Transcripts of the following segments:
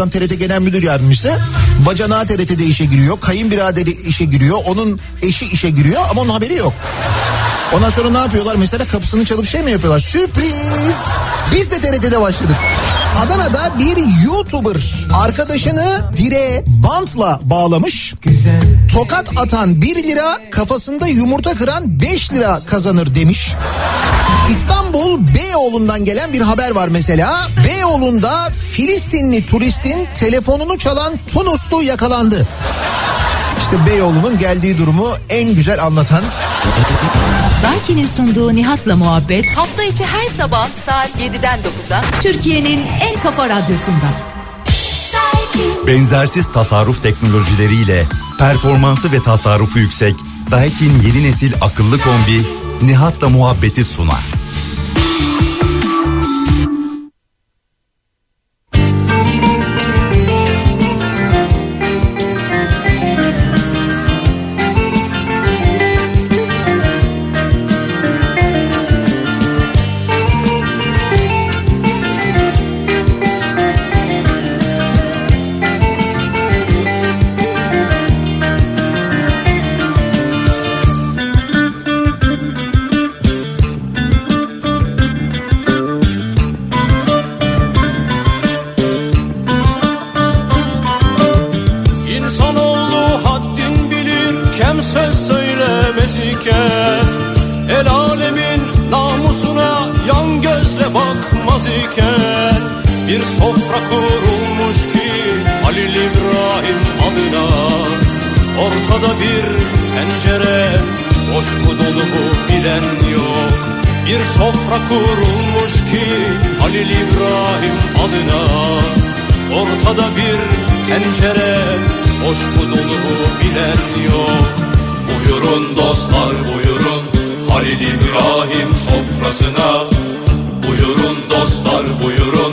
Adam TRT Genel Müdür Yardımcısı. Bacanağı TRT'de işe giriyor. Kayınbiraderi işe giriyor. Onun eşi işe giriyor ama onun haberi yok. Ondan sonra ne yapıyorlar? Mesela kapısını çalıp şey mi yapıyorlar? Sürpriz! Biz de TRT'de başladık. Adana'da bir YouTuber arkadaşını direğe bantla bağlamış. Tokat atan 1 lira, kafasında yumurta kıran 5 lira kazanır demiş. İstanbul Beyoğlu'ndan gelen bir haber var mesela. Beyoğlu'nda Filistinli turistin telefonunu çalan Tunuslu yakalandı. İşte Beyoğlu'nun geldiği durumu en güzel anlatan Daiki'nin sunduğu Nihat'la muhabbet hafta içi her sabah saat 7'den 9'a Türkiye'nin en kafa radyosunda. Benzersiz tasarruf teknolojileriyle performansı ve tasarrufu yüksek Daikin yeni nesil akıllı kombi Nihat'la muhabbeti sunar. Ortada bir tencere boş mu dolu mu bilen yok. Buyurun dostlar buyurun Halil İbrahim sofrasına. Buyurun dostlar buyurun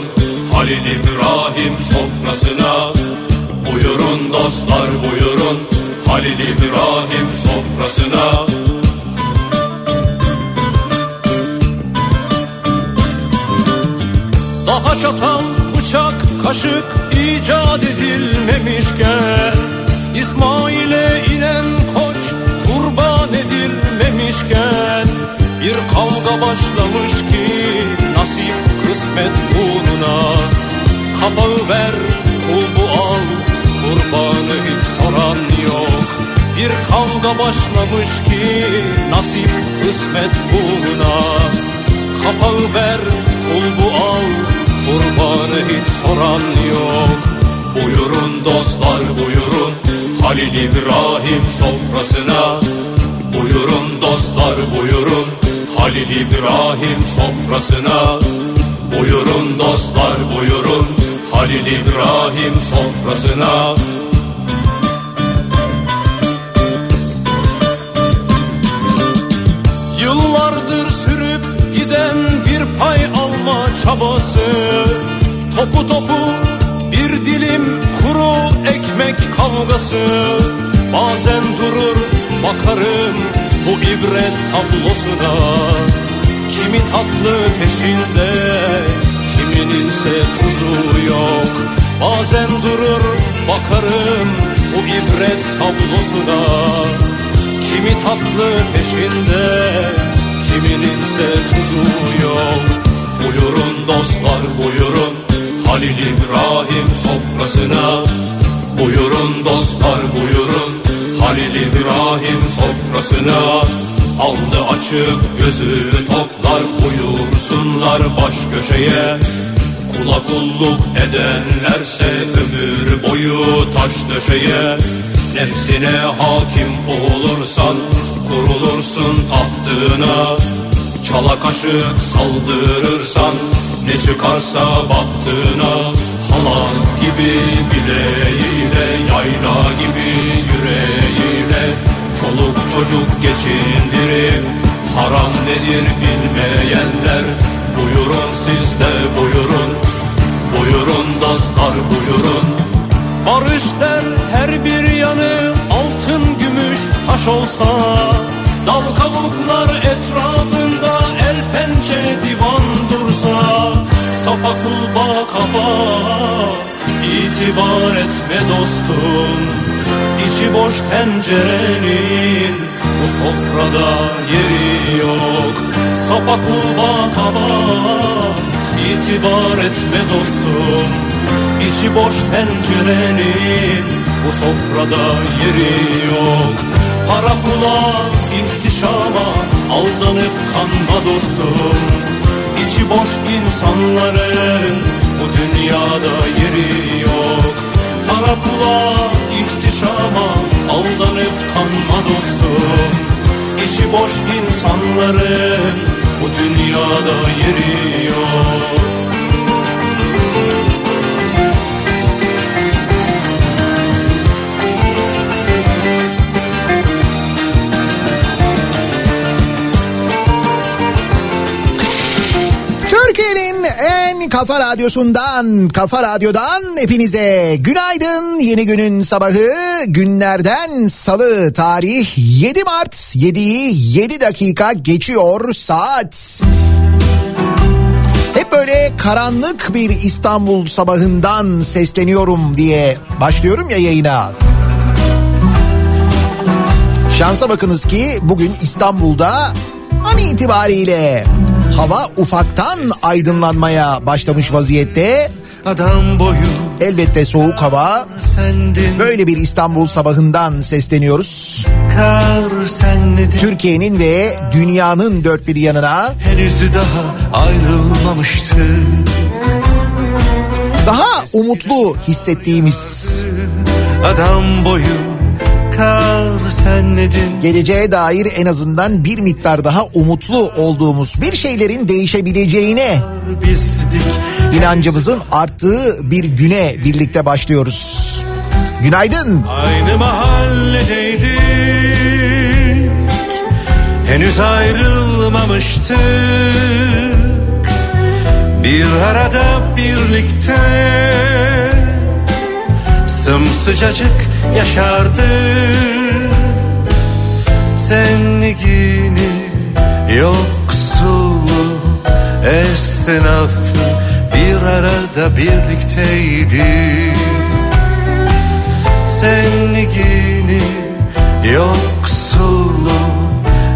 Halil İbrahim sofrasına. Buyurun dostlar buyurun Halil İbrahim sofrasına. Daha çatal, kaşık icat edilmemişken İsmail'e inen koç kurban edilmemişken Bir kavga başlamış ki nasip kısmet uğruna Kapağı ver, kulbu al, kurbanı hiç soran yok. Bir kavga başlamış ki nasip kısmet uğruna Kapağı ver, kulbu al, kurbanı hiç soran yok. Buyurun dostlar buyurun. Halil İbrahim sofrasına. Buyurun dostlar buyurun. Halil İbrahim sofrasına. Buyurun dostlar buyurun. Halil İbrahim sofrasına çabası. Topu topu bir dilim kuru ekmek kavgası. Bazen durur bakarım bu ibret tablosuna. Kimi tatlı peşinde kimininse tuzu yok. Bazen durur bakarım bu ibret tablosuna. Kimi tatlı peşinde Kimininse tuzu yok Buyurun dostlar buyurun. Halil İbrahim sofrasına. Buyurun dostlar buyurun. Halil İbrahim sofrasına. Aldı açık gözü toplar Buyursunlar baş köşeye. Kula kulluk edenlerse ömür boyu taş döşeye. Nefsine hakim olursan kurulursun tahtına Çala kaşık saldırırsan ne çıkarsa baktığına Halat gibi bileğiyle yayla gibi yüreğiyle. Çoluk çocuk geçindirip haram nedir bilmeyenler. Buyurun siz de buyurun Buyurun dostlar buyurun. Barış der her bir yanı altın gümüş taş olsa Dal kavuklar etrafında Sapa kulba kafa itibar etme dostum. İçi boş tencerenin bu sofrada yeri yok. Sapa kulba kaba itibar etme dostum. İçi boş tencerenin bu sofrada yeri yok. Para pula ihtişama aldanıp kanma dostum İçi boş insanların bu dünyada yeri yok. Para pula ihtişama aldanıp kanma dostum İçi boş insanların bu dünyada yeri yok kafa radyosundan, kafa radyodan hepinize günaydın. Yeni günün sabahı günlerden salı tarih 7 Mart 7'yi 7 dakika geçiyor saat. Hep böyle karanlık bir İstanbul sabahından sesleniyorum diye başlıyorum ya yayına. Şansa bakınız ki bugün İstanbul'da an itibariyle hava ufaktan aydınlanmaya başlamış vaziyette. Adam boyu Elbette soğuk hava. sendin Böyle bir İstanbul sabahından sesleniyoruz. Türkiye'nin ve dünyanın dört bir yanına Henüz daha ayrılmamıştı daha umutlu hissettiğimiz Adam boyu kar senledin geleceğe dair en azından bir miktar daha umutlu olduğumuz bir şeylerin değişebileceğine Bizdik. inancımızın arttığı bir güne birlikte başlıyoruz. Günaydın. aynı mahalledeydik Henüz ayrılmamıştık. Bir arada birlikte Sımsıcacık yaşardık Zenligini yoksulu esnafı bir arada birlikteydik Zenligini yoksulu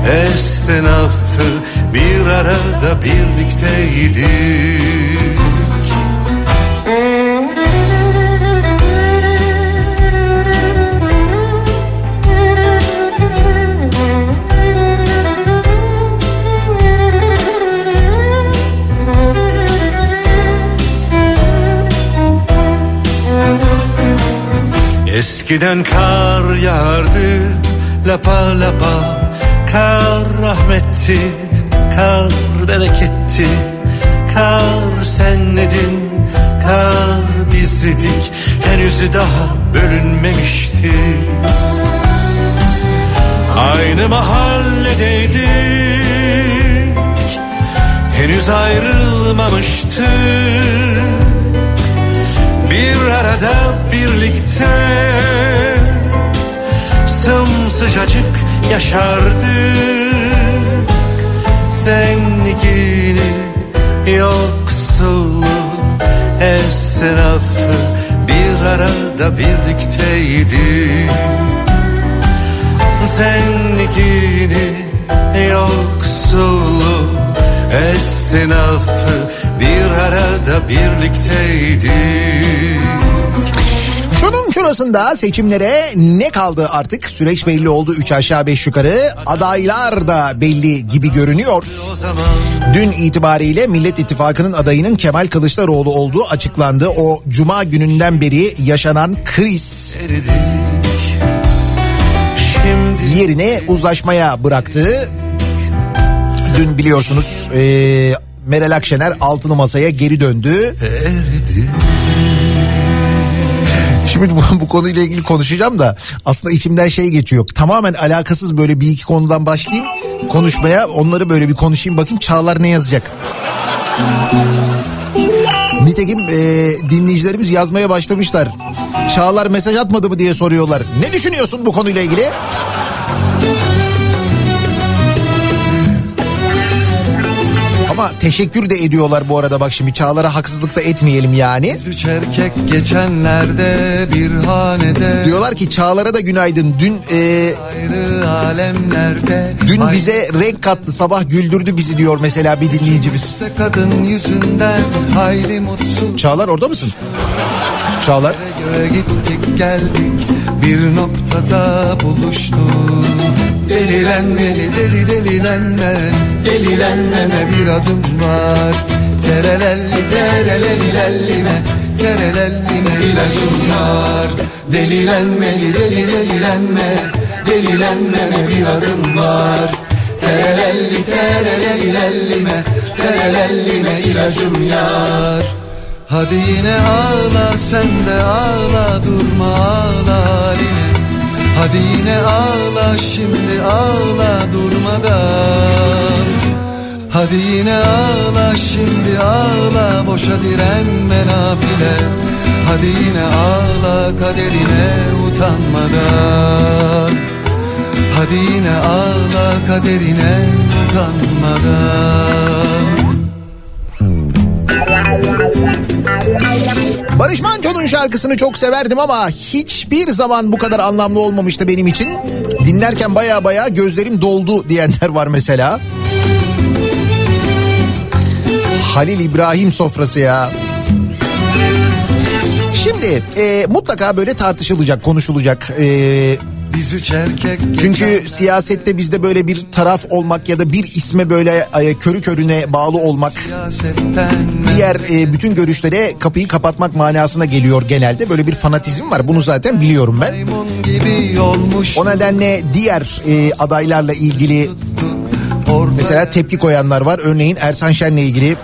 esnafı bir arada birlikteydik Eskiden kar yağardı lapa lapa. Kar rahmetti, kar bereketti. Kar senledin, kar bizdik Henüz daha bölünmemişti. Aynı mahalledeydik Henüz ayrılmamıştık bir arada birlikte Sımsıcacık yaşardık Zenligini yoksulu esnafı Bir arada birlikteydik Zenligini yoksulu esnafı bir arada birlikteydik. Şunun şurasında seçimlere ne kaldı artık? Süreç belli oldu 3 aşağı 5 yukarı. Adaylar da belli gibi görünüyor. Dün itibariyle Millet İttifakı'nın adayının Kemal Kılıçdaroğlu olduğu açıklandı. O cuma gününden beri yaşanan kriz yerine uzlaşmaya bıraktı. Dün biliyorsunuz eee Meral Akşener altılı masaya geri döndü. eridik. Şimdi bu, bu konuyla ilgili konuşacağım da aslında içimden şey geçiyor. Tamamen alakasız böyle bir iki konudan başlayayım konuşmaya. Onları böyle bir konuşayım bakayım Çağlar ne yazacak. Nitekim e, dinleyicilerimiz yazmaya başlamışlar. Çağlar mesaj atmadı mı diye soruyorlar. Ne düşünüyorsun bu konuyla ilgili? Ama teşekkür de ediyorlar bu arada bak şimdi Çağlar'a haksızlık da etmeyelim yani. Üç erkek geçenlerde bir hanede Diyorlar ki Çağlar'a da günaydın. Dün e, Ayrı alemlerde dün bize renk kattı sabah güldürdü bizi diyor mesela bir dinleyicimiz. kadın yüzünden hayli mutsuz Çağlar orada mısın? Çağlar. göre gittik geldik bir noktada buluştuk Delilenmeli deli delilenme. Delilenmeme bir adım var. Terelelli terelellime Terelellime ilacım var Delilenmeli deli delilenme. Delilenmeme bir adım var. Terelelli terelellime Terelellime ilacım yar. Hadi yine ağla sen de ağla durma ağla. haline Hadi yine ağla şimdi ağla durmadan. Hadi yine ağla şimdi ağla boşa direnme nafile. Hadi yine ağla kaderine utanmadan. Hadi yine ağla kaderine utanmadan Barış Manço'nun şarkısını çok severdim ama hiçbir zaman bu kadar anlamlı olmamıştı benim için. Dinlerken baya baya gözlerim doldu diyenler var mesela. Halil İbrahim sofrası ya. Şimdi e, mutlaka böyle tartışılacak, konuşulacak. E, Biz üç erkek çünkü siyasette bizde böyle bir taraf olmak ya da bir isme böyle e, körü körüne bağlı olmak diğer e, bütün görüşlere kapıyı kapatmak manasına geliyor genelde. Böyle bir fanatizm var. Bunu zaten biliyorum ben. O nedenle diğer e, adaylarla ilgili mesela tepki koyanlar var. Örneğin Ersan Şen'le ilgili.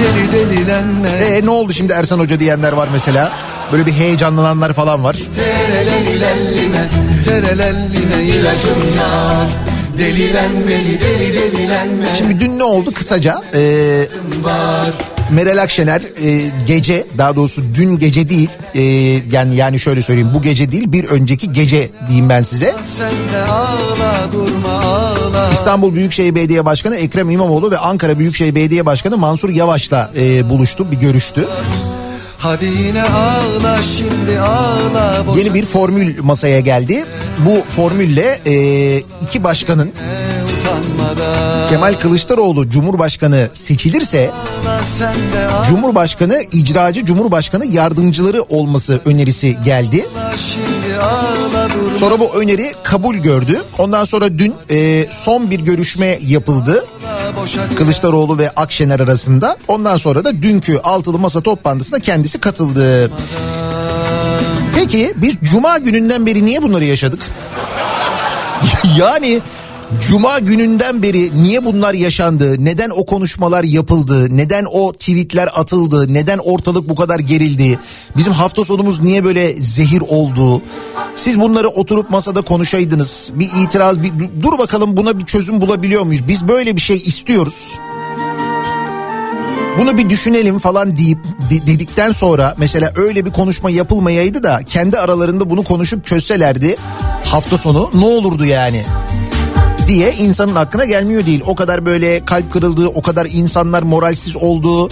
deli deli delilenme E ne oldu şimdi Ersan Hoca diyenler var mesela. Böyle bir heyecanlananlar falan var. Terelellime terelellime ilacım yar Delilenmeli deli delilenme Şimdi dün ne oldu kısaca? E, var Meral Akşener e, gece daha doğrusu dün gece değil e, yani yani şöyle söyleyeyim bu gece değil bir önceki gece diyeyim ben size. Sen de ağla durma ağla İstanbul Büyükşehir Belediye Başkanı Ekrem İmamoğlu ve Ankara Büyükşehir Belediye Başkanı Mansur Yavaş'la e, buluştu bir görüştü. Hadi yine ağla şimdi ağla boşa Yeni bir formül masaya geldi. Bu formülle e, iki başkanın Kemal Kılıçdaroğlu Cumhurbaşkanı seçilirse Cumhurbaşkanı icracı Cumhurbaşkanı yardımcıları olması önerisi geldi. Sonra bu öneri kabul gördü. Ondan sonra dün e, son bir görüşme yapıldı. Kılıçdaroğlu ve Akşener arasında. Ondan sonra da dünkü altılı masa toplantısına kendisi katıldı. Peki biz cuma gününden beri niye bunları yaşadık? yani cuma gününden beri niye bunlar yaşandı? Neden o konuşmalar yapıldı? Neden o tweetler atıldı? Neden ortalık bu kadar gerildi? Bizim hafta sonumuz niye böyle zehir oldu? Siz bunları oturup masada konuşaydınız. Bir itiraz, bir dur bakalım buna bir çözüm bulabiliyor muyuz? Biz böyle bir şey istiyoruz bunu bir düşünelim falan deyip de- dedikten sonra mesela öyle bir konuşma yapılmayaydı da kendi aralarında bunu konuşup çözselerdi hafta sonu ne olurdu yani diye insanın aklına gelmiyor değil. O kadar böyle kalp kırıldığı, o kadar insanlar moralsiz olduğu.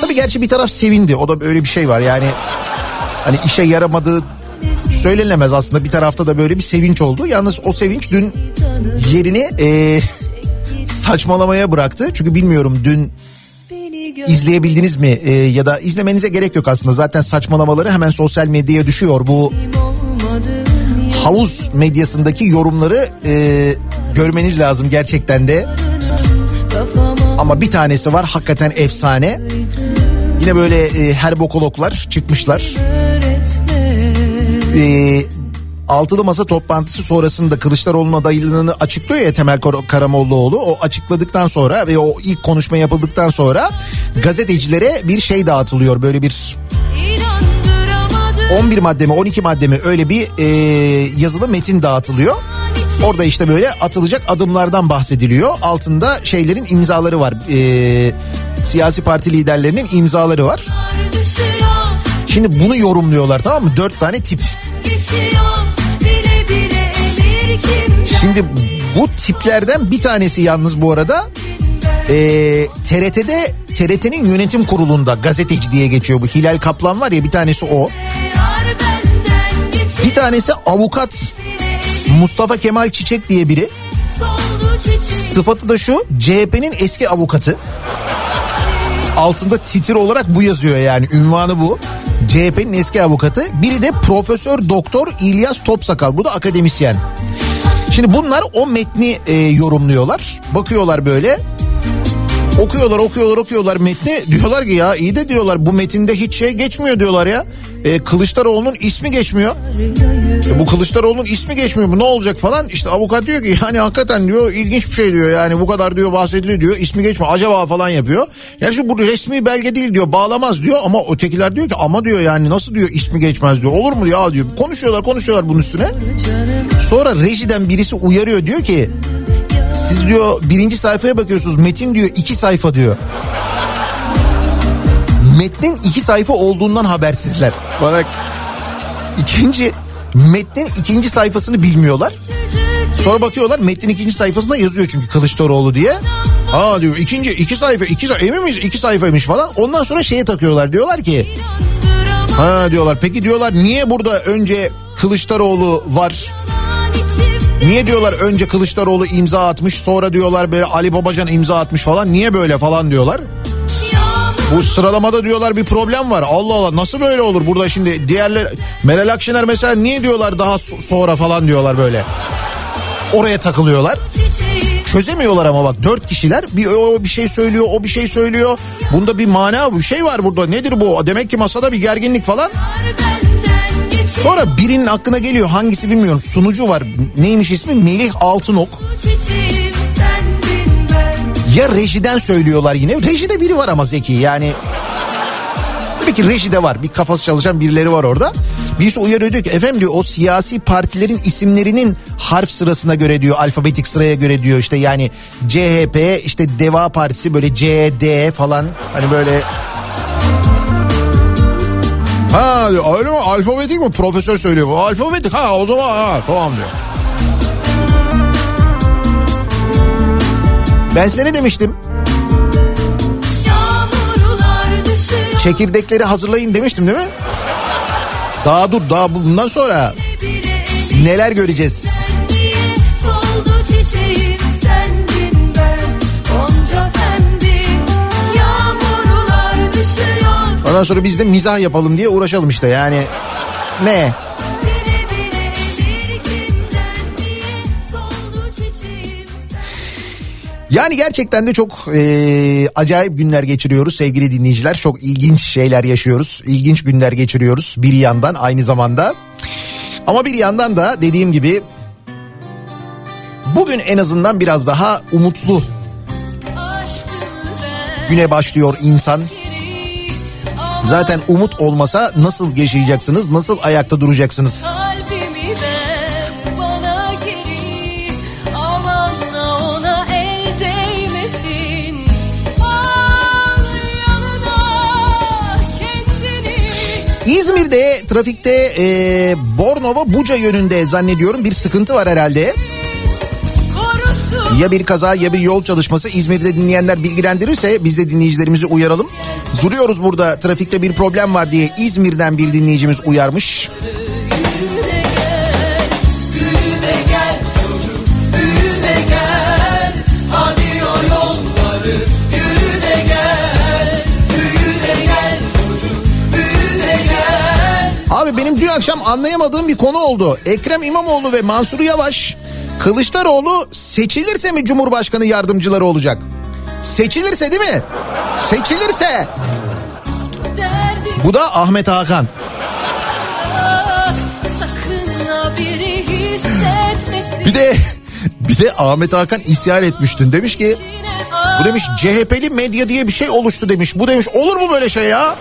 Tabii gerçi bir taraf sevindi. O da böyle bir şey var yani. Hani işe yaramadığı söylenemez aslında. Bir tarafta da böyle bir sevinç oldu. Yalnız o sevinç dün yerini e, saçmalamaya bıraktı. Çünkü bilmiyorum dün izleyebildiniz mi E, ya da izlemenize gerek yok aslında. Zaten saçmalamaları hemen sosyal medyaya düşüyor. Bu havuz medyasındaki yorumları e, görmeniz lazım gerçekten de. Ama bir tanesi var hakikaten efsane. Yine böyle e, herbokologlar çıkmışlar. E, altılı masa toplantısı sonrasında Kılıçdaroğlu'nun adaylığını açıklıyor ya Temel Kar- Karamollaoğlu. O açıkladıktan sonra ve o ilk konuşma yapıldıktan sonra gazetecilere bir şey dağıtılıyor. Böyle bir 11 madde mi 12 madde mi öyle bir e, yazılı metin dağıtılıyor. Orada işte böyle atılacak adımlardan bahsediliyor. Altında şeylerin imzaları var. E, siyasi parti liderlerinin imzaları var. Şimdi bunu yorumluyorlar tamam mı? Dört tane tip. Şimdi bu tiplerden bir tanesi yalnız bu arada Ee, TRT'de TRT'nin yönetim kurulunda gazeteci diye geçiyor bu. Hilal Kaplan var ya bir tanesi o. Bir tanesi avukat Mustafa Kemal Çiçek diye biri. Sıfatı da şu CHP'nin eski avukatı. Altında titir olarak bu yazıyor yani ünvanı bu. CHP'nin eski avukatı. Biri de Profesör Doktor İlyas Topsakal. Bu da akademisyen. Şimdi bunlar o metni e, yorumluyorlar. Bakıyorlar böyle. Okuyorlar okuyorlar okuyorlar metni. Diyorlar ki ya iyi de diyorlar bu metinde hiç şey geçmiyor diyorlar ya. E, Kılıçdaroğlu'nun ismi geçmiyor. E, bu Kılıçdaroğlu'nun ismi geçmiyor bu ne olacak falan. İşte avukat diyor ki yani hakikaten diyor ilginç bir şey diyor. Yani bu kadar diyor bahsediliyor diyor ismi geçmiyor acaba falan yapıyor. Yani şu bu resmi belge değil diyor bağlamaz diyor ama ötekiler diyor ki ama diyor yani nasıl diyor ismi geçmez diyor. Olur mu ya diyor. Konuşuyorlar konuşuyorlar bunun üstüne. Sonra rejiden birisi uyarıyor diyor ki siz diyor birinci sayfaya bakıyorsunuz metin diyor iki sayfa diyor. Metnin iki sayfa olduğundan habersizler. Bak ikinci metnin ikinci sayfasını bilmiyorlar. Sonra bakıyorlar metnin ikinci sayfasında yazıyor çünkü Kılıçdaroğlu diye. Aa diyor ikinci iki sayfa iki sayfa emin miyiz iki sayfaymış falan. Ondan sonra şeye takıyorlar diyorlar ki. Ha diyorlar peki diyorlar niye burada önce Kılıçdaroğlu var Niye diyorlar önce Kılıçdaroğlu imza atmış sonra diyorlar böyle Ali Babacan imza atmış falan niye böyle falan diyorlar. Bu sıralamada diyorlar bir problem var. Allah Allah nasıl böyle olur burada şimdi diğerler Meral Akşener mesela niye diyorlar daha sonra falan diyorlar böyle. Oraya takılıyorlar. Çözemiyorlar ama bak dört kişiler bir o bir şey söylüyor o bir şey söylüyor. Bunda bir mana bir şey var burada nedir bu? Demek ki masada bir gerginlik falan. Sonra birinin aklına geliyor hangisi bilmiyorum. Sunucu var. Neymiş ismi? Melih Altınok. Ya rejiden söylüyorlar yine. Rejide biri var ama Zeki yani. Tabii ki rejide var. Bir kafası çalışan birileri var orada. Birisi uyarıyor diyor ki efendim diyor o siyasi partilerin isimlerinin harf sırasına göre diyor alfabetik sıraya göre diyor. İşte yani CHP işte Deva Partisi böyle C, D falan. Hani böyle Ha diyor öyle mi alfabetik mi profesör söylüyor bu alfabetik ha o zaman ha tamam diyor. Ben size ne demiştim? Çekirdekleri hazırlayın demiştim değil mi? Daha dur daha bundan sonra neler göreceğiz? Ondan sonra biz de mizah yapalım diye uğraşalım işte yani ne? Yani gerçekten de çok e, acayip günler geçiriyoruz sevgili dinleyiciler. Çok ilginç şeyler yaşıyoruz. İlginç günler geçiriyoruz bir yandan aynı zamanda. Ama bir yandan da dediğim gibi bugün en azından biraz daha umutlu güne başlıyor insan. Zaten umut olmasa nasıl yaşayacaksınız, nasıl ayakta duracaksınız? İzmir'de trafikte e, Bornova Buca yönünde zannediyorum bir sıkıntı var herhalde. Ya bir kaza ya bir yol çalışması İzmir'de dinleyenler bilgilendirirse biz de dinleyicilerimizi uyaralım. Duruyoruz burada trafikte bir problem var diye İzmir'den bir dinleyicimiz uyarmış. Abi benim dün akşam anlayamadığım bir konu oldu. Ekrem İmamoğlu ve Mansur Yavaş Kılıçdaroğlu seçilirse mi Cumhurbaşkanı yardımcıları olacak? Seçilirse değil mi? Seçilirse. Bu da Ahmet Hakan. Bir de bir de Ahmet Hakan isyan etmiştin demiş ki bu demiş CHP'li medya diye bir şey oluştu demiş. Bu demiş olur mu böyle şey ya?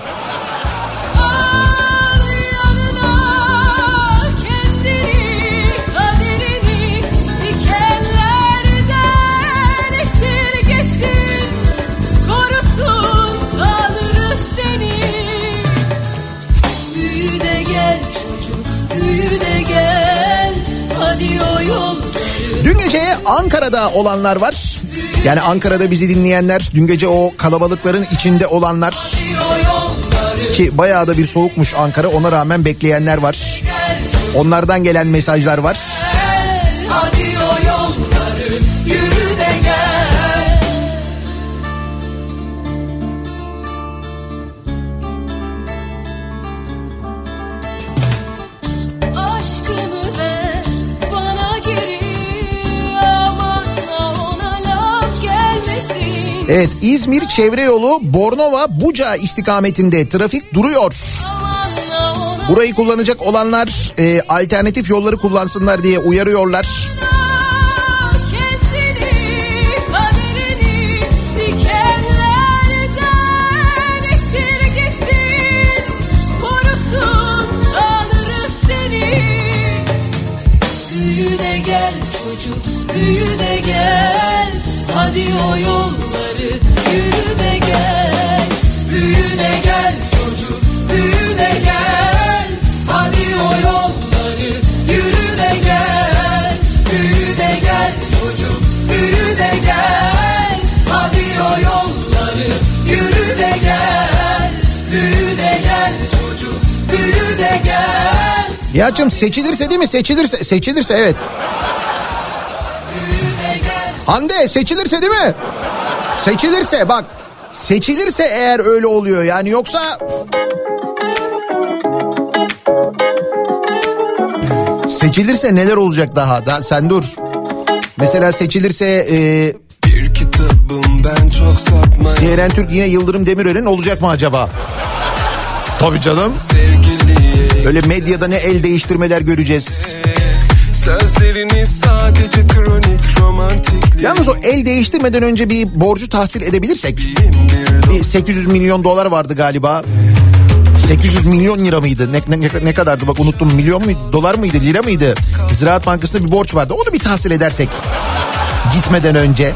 Ankara'da olanlar var. Yani Ankara'da bizi dinleyenler, dün gece o kalabalıkların içinde olanlar ki bayağı da bir soğukmuş Ankara ona rağmen bekleyenler var. Onlardan gelen mesajlar var. Evet İzmir çevre yolu Bornova Buca istikametinde trafik duruyor. Burayı kullanacak olanlar e, alternatif yolları kullansınlar diye uyarıyorlar. Büyü de gel çocuk, büyü de gel. Hadi o yolları Yacım seçilirse değil mi? Seçilirse, seçilirse evet. Hande seçilirse değil mi? Seçilirse bak. Seçilirse eğer öyle oluyor yani yoksa... Seçilirse neler olacak daha? daha sen dur. Mesela seçilirse e, Bir kitabım ben çok sapmayım CNN Türk yine Yıldırım Demirören olacak mı acaba? Tabii canım. Öyle medyada ne el değiştirmeler göreceğiz. Sözlerini sadece kronik Yalnız o el değiştirmeden önce bir borcu tahsil edebilirsek bir 800 milyon dolar vardı galiba. 800 milyon lira mıydı? Ne, ne, ne kadardı bak unuttum. Milyon muydu? Dolar mıydı? Lira mıydı? Ziraat Bankası'nda bir borç vardı. Onu bir tahsil edersek gitmeden önce.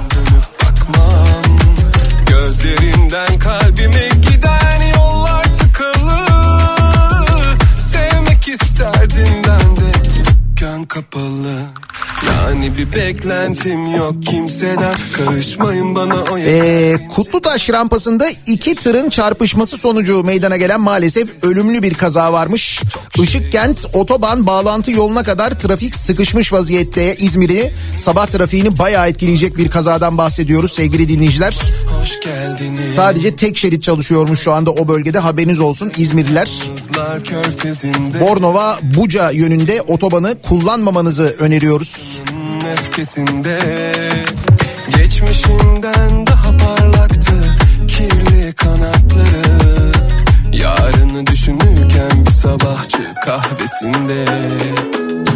Gözlerinden kalbime bir beklentim yok kimseden Karışmayın bana o Ee, Kutlutaş rampasında iki tırın çarpışması sonucu meydana gelen maalesef ölümlü bir kaza varmış. Işıkkent otoban bağlantı yoluna kadar trafik sıkışmış vaziyette. İzmir'i sabah trafiğini bayağı etkileyecek bir kazadan bahsediyoruz sevgili dinleyiciler. Hoş geldiniz Sadece tek şerit çalışıyormuş şu anda o bölgede haberiniz olsun İzmirliler. Bornova Buca yönünde otobanı kullanmamanızı öneriyoruz. Öfkesinde Geçmişinden daha parlaktı Kirli kanatları Yarını düşünürken bir sabahçı kahvesinde.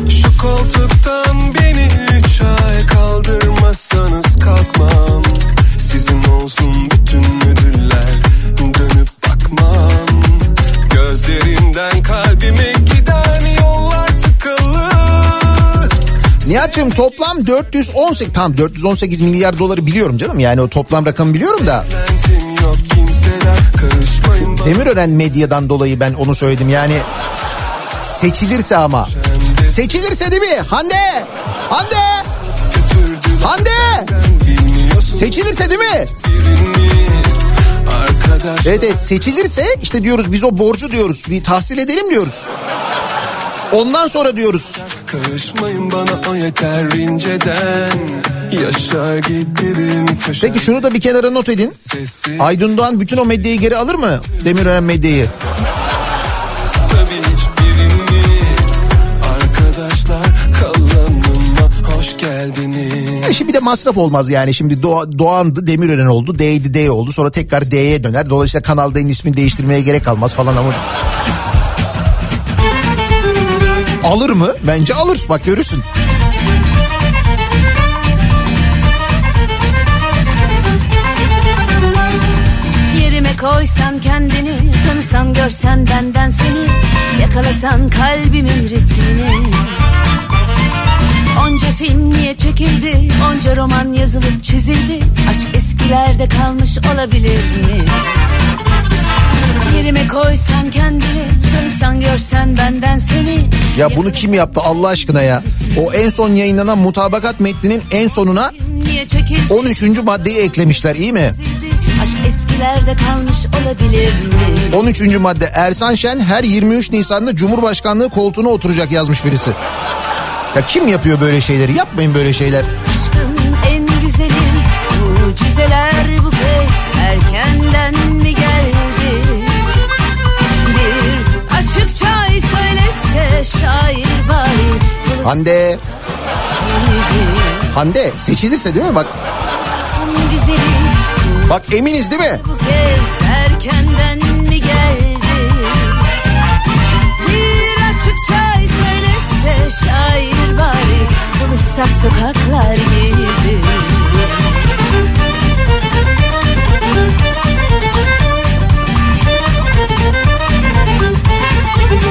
Şu koltuktan beni üç ay kaldırmazsanız kalkmam. Sizin olsun bütün müdürler Dönüp bakmam. Gözlerimden kalbime Nihat'cığım toplam 418 tam 418 milyar doları biliyorum canım. Yani o toplam rakamı biliyorum da. Demirören medyadan dolayı ben onu söyledim. Yani seçilirse ama. Seçilirse değil mi? Hande! Hande! Hande! Seçilirse değil mi? Evet evet seçilirse işte diyoruz biz o borcu diyoruz. Bir tahsil edelim diyoruz ondan sonra diyoruz. Karışmayın bana o yeter inceden. Yaşar giderim köşe peki şunu da bir kenara not edin. Aydın Doğan bütün o medyayı geri alır mı? Demirören medyayı. Geldiniz. E şimdi bir de masraf olmaz yani. Şimdi Doğa- Doğan'dı Demirören oldu. D'ydi D oldu. Sonra tekrar D'ye döner. Dolayısıyla Kanal D'nin ismini değiştirmeye gerek kalmaz falan ama Alır mı? Bence alır. Bak görürsün. Yerime koysan kendini Tanısan görsen benden seni Yakalasan kalbimin ritmini Onca film niye çekildi Onca roman yazılıp çizildi Aşk eskilerde kalmış olabilir mi? Yerime koysan kendini Tanısan görsen benden seni Ya bunu kim yaptı Allah aşkına ya? O en son yayınlanan mutabakat metninin en sonuna Yine çekildi 13. maddeyi eklemişler iyi mi? Aşk eskilerde kalmış olabilir mi? 13. madde Ersan Şen her 23 Nisan'da Cumhurbaşkanlığı koltuğuna oturacak yazmış birisi. Ya kim yapıyor böyle şeyleri? Yapmayın böyle şeyler. Aşkın en güzeli mucizeler bu kez erkenden Hande, Hande seçilirse değil mi? Bak bak eminiz değil mi? bu kez erkenden mi geldi? Bir açıkça söylese şair bari buluşsak sokaklar gibi.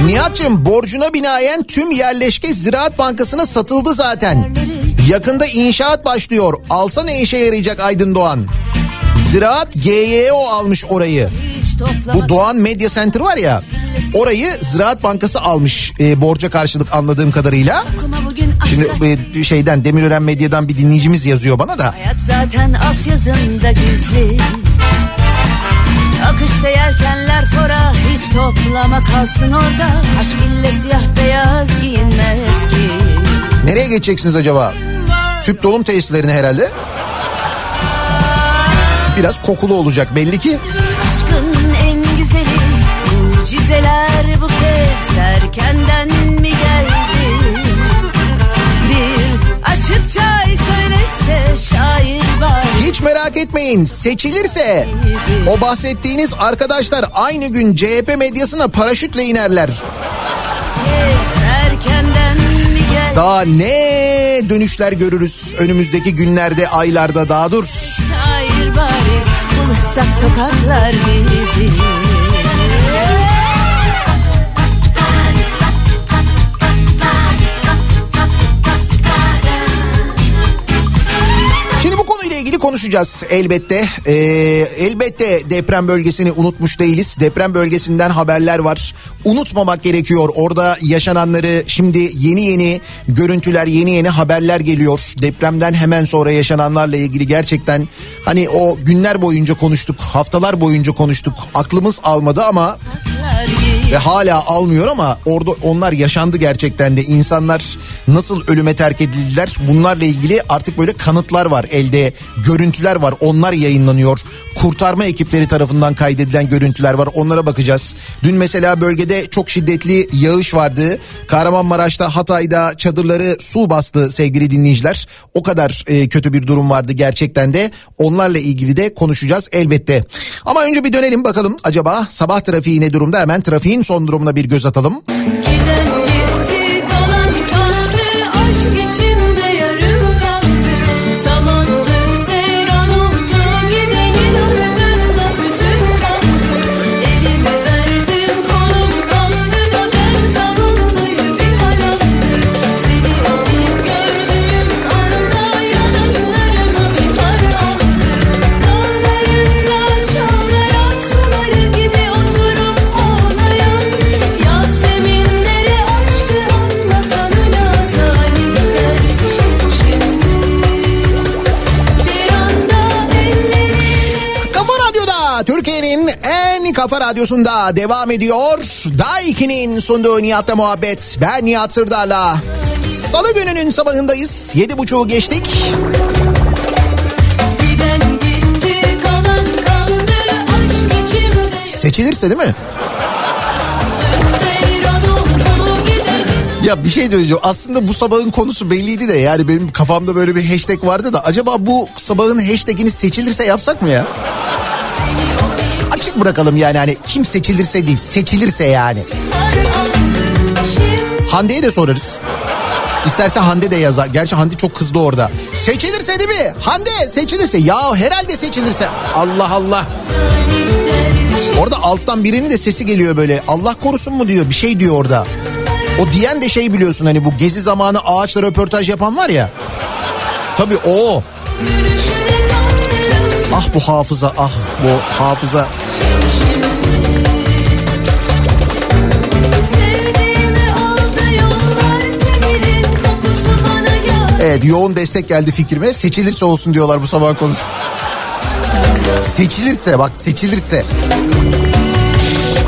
Nihat'cığım borcuna binaen tüm yerleşke Ziraat Bankası'na satıldı zaten. Yakında inşaat başlıyor. Alsa ne işe yarayacak Aydın Doğan? Ziraat GYO almış orayı. Bu Doğan Medya Center var ya orayı Ziraat Bankası almış e, borca karşılık anladığım kadarıyla. Şimdi e, şeyden Demirören Medya'dan bir dinleyicimiz yazıyor bana da. Hayat zaten altyazında gizli Akışta yelkenler fora Hiç toplama kalsın orada Aşk ille siyah beyaz giyinmez ki Nereye geçeceksiniz acaba? Tüp dolum tesislerine herhalde. Biraz kokulu olacak belli ki. Aşkın en güzeli Mucizeler bu kez erkenden mi geldi Bir açıkça söylese şair bari Hiç merak etmeyin seçilirse o bahsettiğiniz arkadaşlar aynı gün CHP medyasına paraşütle inerler. Daha ne dönüşler görürüz önümüzdeki günlerde aylarda daha dur. Şair bari buluşsak sokaklar Şimdi konuşacağız elbette. Ee, elbette deprem bölgesini unutmuş değiliz. Deprem bölgesinden haberler var. Unutmamak gerekiyor. Orada yaşananları şimdi yeni yeni görüntüler, yeni yeni haberler geliyor. Depremden hemen sonra yaşananlarla ilgili gerçekten hani o günler boyunca konuştuk, haftalar boyunca konuştuk. Aklımız almadı ama ve hala almıyor ama orada onlar yaşandı gerçekten de. İnsanlar nasıl ölüme terk edildiler? Bunlarla ilgili artık böyle kanıtlar var elde. Görüntüler var. Onlar yayınlanıyor. Kurtarma ekipleri tarafından kaydedilen görüntüler var. Onlara bakacağız. Dün mesela bölgede çok şiddetli yağış vardı. Kahramanmaraş'ta Hatay'da çadırları su bastı sevgili dinleyiciler. O kadar e, kötü bir durum vardı gerçekten de. Onlarla ilgili de konuşacağız elbette. Ama önce bir dönelim bakalım acaba sabah trafiği ne durumda? Hemen trafiğin son durumuna bir göz atalım. Giden kafa radyosunda devam ediyor. Daiki'nin sunduğu Nihat'la muhabbet. Ben Nihat Sırdar'la. Salı gününün sabahındayız. Yedi buçuğu geçtik. Gitti kalan kaldı Seçilirse değil mi? Ya bir şey söyleyeceğim. Aslında bu sabahın konusu belliydi de yani benim kafamda böyle bir hashtag vardı da acaba bu sabahın hashtagini seçilirse yapsak mı ya? Açık bırakalım yani hani kim seçilirse değil seçilirse yani. Hande'ye de sorarız. İsterse Hande de yazar. Gerçi Hande çok kızdı orada. Seçilirse değil mi? Hande seçilirse. Ya herhalde seçilirse. Allah Allah. Orada alttan birinin de sesi geliyor böyle. Allah korusun mu diyor. Bir şey diyor orada. O diyen de şey biliyorsun hani bu gezi zamanı ağaçla röportaj yapan var ya. Tabii o. Ah bu hafıza ah bu hafıza. Evet yoğun destek geldi fikrime. Seçilirse olsun diyorlar bu sabah konusu. Seçilirse bak seçilirse.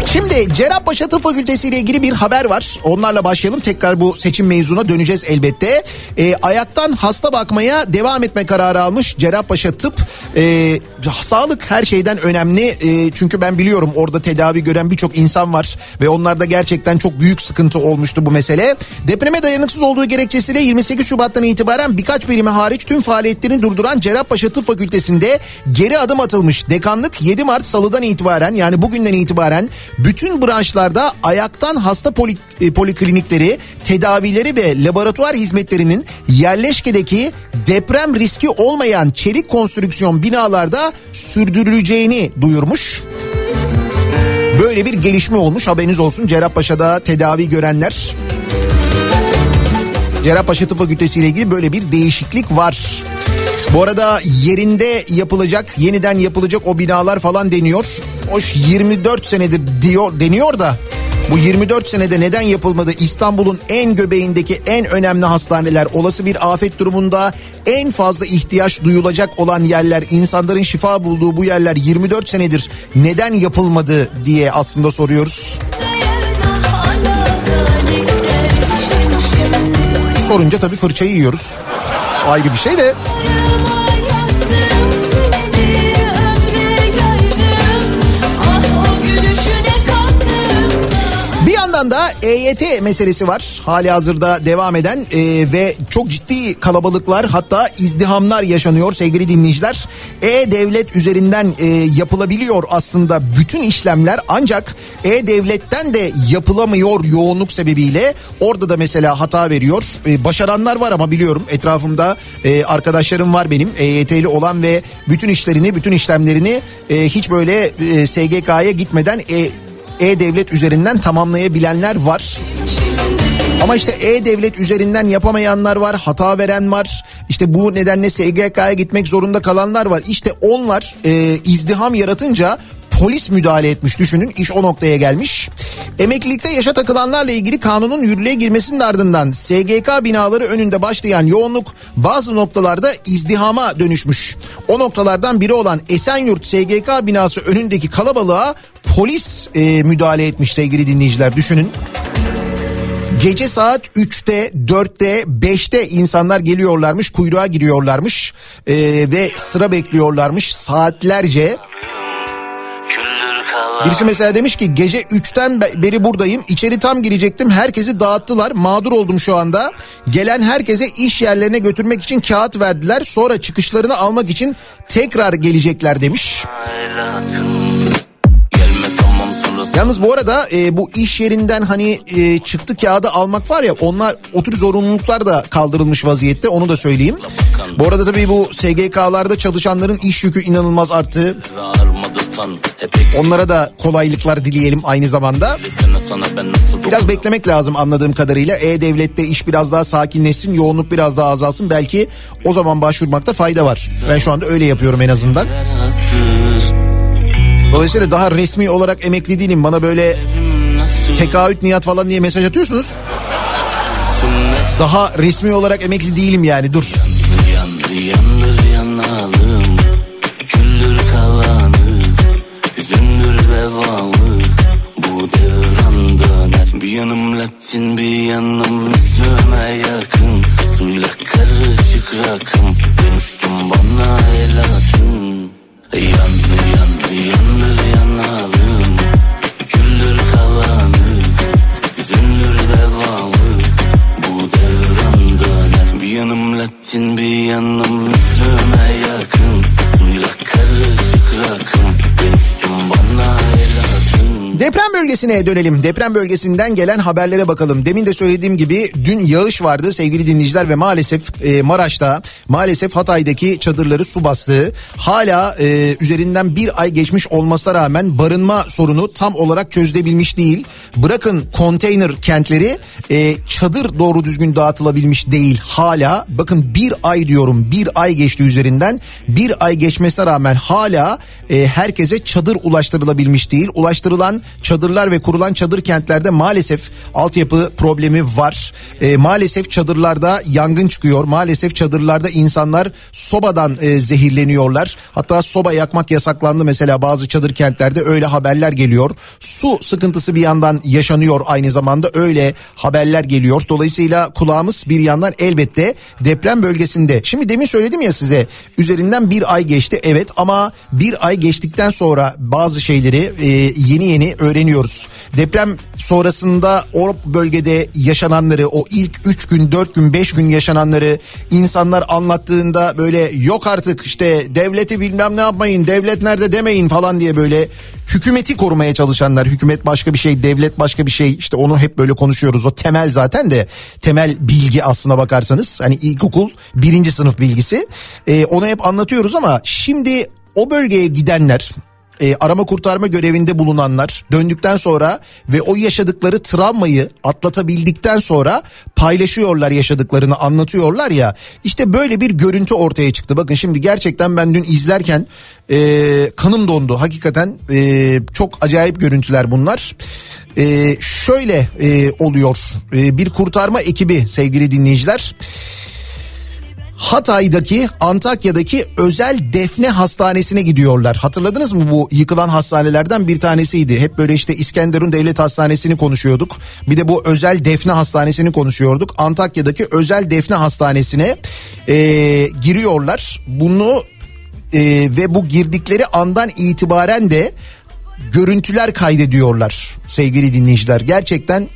Şimdi Cerrahpaşa Tıp Fakültesi ile ilgili bir haber var. Onlarla başlayalım. Tekrar bu seçim mevzuna döneceğiz elbette. E, ayaktan hasta bakmaya devam etme kararı almış Cerrahpaşa Tıp. E, sağlık her şeyden önemli. E, çünkü ben biliyorum orada tedavi gören birçok insan var. Ve onlarda gerçekten çok büyük sıkıntı olmuştu bu mesele. Depreme dayanıksız olduğu gerekçesiyle 28 Şubat'tan itibaren birkaç birimi hariç tüm faaliyetlerini durduran Cerrahpaşa Tıp Fakültesi'nde geri adım atılmış. Dekanlık 7 Mart salıdan itibaren yani bugünden itibaren bütün branşlarda ayaktan hasta poli, e, poliklinikleri, tedavileri ve laboratuvar hizmetlerinin yerleşkedeki deprem riski olmayan çelik konstrüksiyon binalarda sürdürüleceğini duyurmuş. Böyle bir gelişme olmuş haberiniz olsun Cerrahpaşa'da tedavi görenler. Cerrahpaşa Tıp Fakültesi ile ilgili böyle bir değişiklik var. Bu arada yerinde yapılacak, yeniden yapılacak o binalar falan deniyor. Hoş 24 senedir diyor deniyor da bu 24 senede neden yapılmadı? İstanbul'un en göbeğindeki en önemli hastaneler, olası bir afet durumunda en fazla ihtiyaç duyulacak olan yerler, insanların şifa bulduğu bu yerler 24 senedir neden yapılmadı diye aslında soruyoruz. Sorunca tabii fırçayı yiyoruz. Ayrı bir şey de. Yandan da EYT meselesi var. Hali hazırda devam eden e, ve çok ciddi kalabalıklar hatta izdihamlar yaşanıyor sevgili dinleyiciler. E-Devlet üzerinden e, yapılabiliyor aslında bütün işlemler ancak E-Devlet'ten de yapılamıyor yoğunluk sebebiyle. Orada da mesela hata veriyor. E, başaranlar var ama biliyorum etrafımda e, arkadaşlarım var benim EYT'li olan ve bütün işlerini bütün işlemlerini e, hiç böyle e, SGK'ya gitmeden e, e-Devlet üzerinden tamamlayabilenler var. Ama işte E-Devlet üzerinden yapamayanlar var, hata veren var. İşte bu nedenle SGK'ya gitmek zorunda kalanlar var. İşte onlar e, izdiham yaratınca polis müdahale etmiş düşünün iş o noktaya gelmiş. Emeklilikte yaşa takılanlarla ilgili kanunun yürürlüğe girmesinin ardından SGK binaları önünde başlayan yoğunluk bazı noktalarda izdihama dönüşmüş. O noktalardan biri olan Esenyurt SGK binası önündeki kalabalığa polis e, müdahale etmiş sevgili dinleyiciler düşünün. Gece saat 3'te, 4'te, 5'te insanlar geliyorlarmış, kuyruğa giriyorlarmış e, ve sıra bekliyorlarmış saatlerce. Birisi mesela demiş ki gece 3'ten beri buradayım. İçeri tam girecektim. Herkesi dağıttılar. Mağdur oldum şu anda. Gelen herkese iş yerlerine götürmek için kağıt verdiler. Sonra çıkışlarını almak için tekrar gelecekler demiş. Yalnız bu arada e, bu iş yerinden hani e, çıktı kağıdı almak var ya onlar o tür zorunluluklar da kaldırılmış vaziyette onu da söyleyeyim. Bu arada tabii bu SGK'larda çalışanların iş yükü inanılmaz arttı. Onlara da kolaylıklar dileyelim aynı zamanda. Biraz beklemek lazım anladığım kadarıyla. E-Devlet'te iş biraz daha sakinleşsin, yoğunluk biraz daha azalsın. Belki o zaman başvurmakta fayda var. Ben şu anda öyle yapıyorum en azından. Dolayısıyla daha resmi olarak emekli değilim. Bana böyle tekaüt niyat falan diye mesaj atıyorsunuz. Daha resmi olarak emekli değilim yani dur. Yandır yandır yanalım Küldür kalanı Hüzündür devamı Bu devran döner Bir yanım Latin bir yanım Müslüme yakın Suyla karışık rakım Dönüştüm bana el atın Yandı yandı yandır yanalım Küldür kalanı Hüzündür devamı. Bu devran döner. Bir yanım Latin bir yanım Müslüme yakın. Suyla karışık rakım. Dönüştüm bana el atın Deprem bölgesine dönelim. Deprem bölgesinden gelen haberlere bakalım. Demin de söylediğim gibi dün yağış vardı sevgili dinleyiciler ve maalesef e, Maraş'ta maalesef Hatay'daki çadırları su bastı. Hala e, üzerinden bir ay geçmiş olmasına rağmen barınma sorunu tam olarak çözülebilmiş değil. Bırakın konteyner kentleri e, çadır doğru düzgün dağıtılabilmiş değil hala. Bakın bir ay diyorum bir ay geçti üzerinden. Bir ay geçmesine rağmen hala e, herkese çadır ulaştırılabilmiş değil. Ulaştırılan çadırlar ve kurulan çadır kentlerde maalesef altyapı problemi var. E, maalesef çadırlarda yangın çıkıyor. Maalesef çadırlarda insanlar sobadan e, zehirleniyorlar. Hatta soba yakmak yasaklandı mesela bazı çadır kentlerde öyle haberler geliyor. Su sıkıntısı bir yandan yaşanıyor aynı zamanda öyle haberler geliyor. Dolayısıyla kulağımız bir yandan elbette deprem bölgesinde. Şimdi demin söyledim ya size üzerinden bir ay geçti evet ama bir ay geçtikten sonra bazı şeyleri e, yeni yeni öğreniyoruz. Deprem sonrasında o bölgede yaşananları o ilk 3 gün 4 gün 5 gün yaşananları insanlar anlattığında böyle yok artık işte devleti bilmem ne yapmayın devlet nerede demeyin falan diye böyle hükümeti korumaya çalışanlar hükümet başka bir şey devlet başka bir şey işte onu hep böyle konuşuyoruz o temel zaten de temel bilgi aslına bakarsanız hani ilkokul birinci sınıf bilgisi Ee, onu hep anlatıyoruz ama şimdi o bölgeye gidenler e, arama kurtarma görevinde bulunanlar döndükten sonra ve o yaşadıkları travmayı atlatabildikten sonra paylaşıyorlar yaşadıklarını anlatıyorlar ya işte böyle bir görüntü ortaya çıktı. Bakın şimdi gerçekten ben dün izlerken e, kanım dondu hakikaten e, çok acayip görüntüler bunlar. E, şöyle e, oluyor e, bir kurtarma ekibi sevgili dinleyiciler. Hatay'daki Antakya'daki özel defne hastanesine gidiyorlar. Hatırladınız mı bu yıkılan hastanelerden bir tanesiydi. Hep böyle işte İskenderun Devlet Hastanesi'ni konuşuyorduk. Bir de bu özel defne hastanesini konuşuyorduk. Antakya'daki özel defne hastanesine e, giriyorlar. Bunu e, ve bu girdikleri andan itibaren de görüntüler kaydediyorlar sevgili dinleyiciler. Gerçekten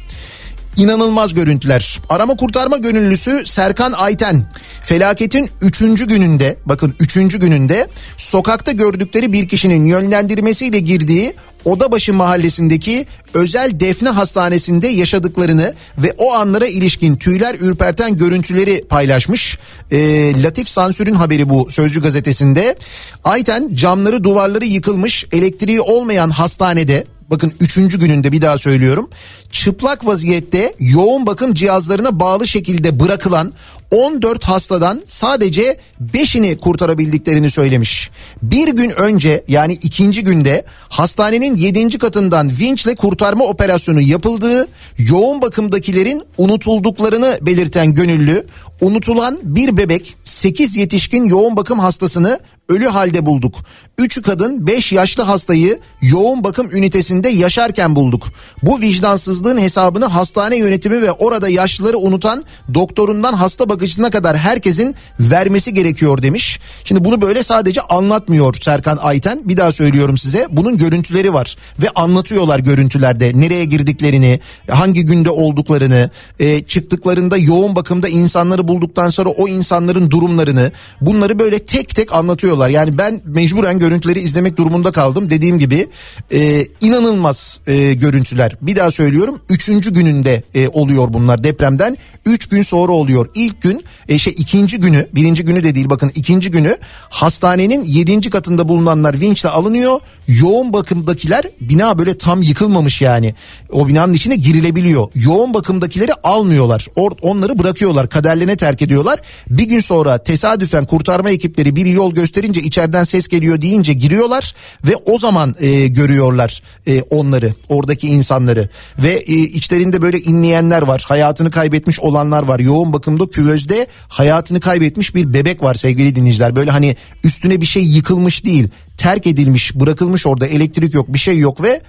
İnanılmaz görüntüler. Arama kurtarma gönüllüsü Serkan Ayten felaketin 3. gününde bakın 3. gününde sokakta gördükleri bir kişinin yönlendirmesiyle girdiği Odabaşı mahallesindeki özel defne hastanesinde yaşadıklarını ve o anlara ilişkin tüyler ürperten görüntüleri paylaşmış. Ee, Latif Sansür'ün haberi bu Sözcü gazetesinde. Ayten camları duvarları yıkılmış elektriği olmayan hastanede bakın üçüncü gününde bir daha söylüyorum. Çıplak vaziyette yoğun bakım cihazlarına bağlı şekilde bırakılan 14 hastadan sadece 5'ini kurtarabildiklerini söylemiş. Bir gün önce yani ikinci günde hastanenin 7. katından vinçle kurtarma operasyonu yapıldığı yoğun bakımdakilerin unutulduklarını belirten gönüllü unutulan bir bebek 8 yetişkin yoğun bakım hastasını ölü halde bulduk. 3 kadın 5 yaşlı hastayı yoğun bakım ünitesinde yaşarken bulduk. Bu vicdansızlığın hesabını hastane yönetimi ve orada yaşlıları unutan doktorundan hasta bakıcısına kadar herkesin vermesi gerekiyor demiş. Şimdi bunu böyle sadece anlatmıyor Serkan Ayten. Bir daha söylüyorum size. Bunun görüntüleri var ve anlatıyorlar görüntülerde nereye girdiklerini, hangi günde olduklarını, e, çıktıklarında yoğun bakımda insanları bulduktan sonra o insanların durumlarını bunları böyle tek tek anlatıyorlar. Yani ben mecburen görüntüleri izlemek durumunda kaldım. Dediğim gibi e, inanılmaz e, görüntüler. Bir daha söylüyorum üçüncü gününde e, oluyor bunlar depremden. Üç gün sonra oluyor. İlk gün e, şey ikinci günü birinci günü de değil bakın ikinci günü hastanenin yedinci katında bulunanlar vinçle alınıyor. Yoğun bakımdakiler bina böyle tam yıkılmamış yani. O binanın içine girilebiliyor. Yoğun bakımdakileri almıyorlar. Or, onları bırakıyorlar. Kaderlerine terk ediyorlar. Bir gün sonra tesadüfen kurtarma ekipleri bir yol gösterince içeriden ses geliyor deyince giriyorlar ve o zaman e, görüyorlar e, onları oradaki insanları. Ve e, içlerinde böyle inleyenler var hayatını kaybetmiş olanlar var. Yoğun bakımda küvezde hayatını kaybetmiş bir bebek var sevgili dinleyiciler. Böyle hani üstüne bir şey yıkılmış değil terk edilmiş bırakılmış orada elektrik yok bir şey yok ve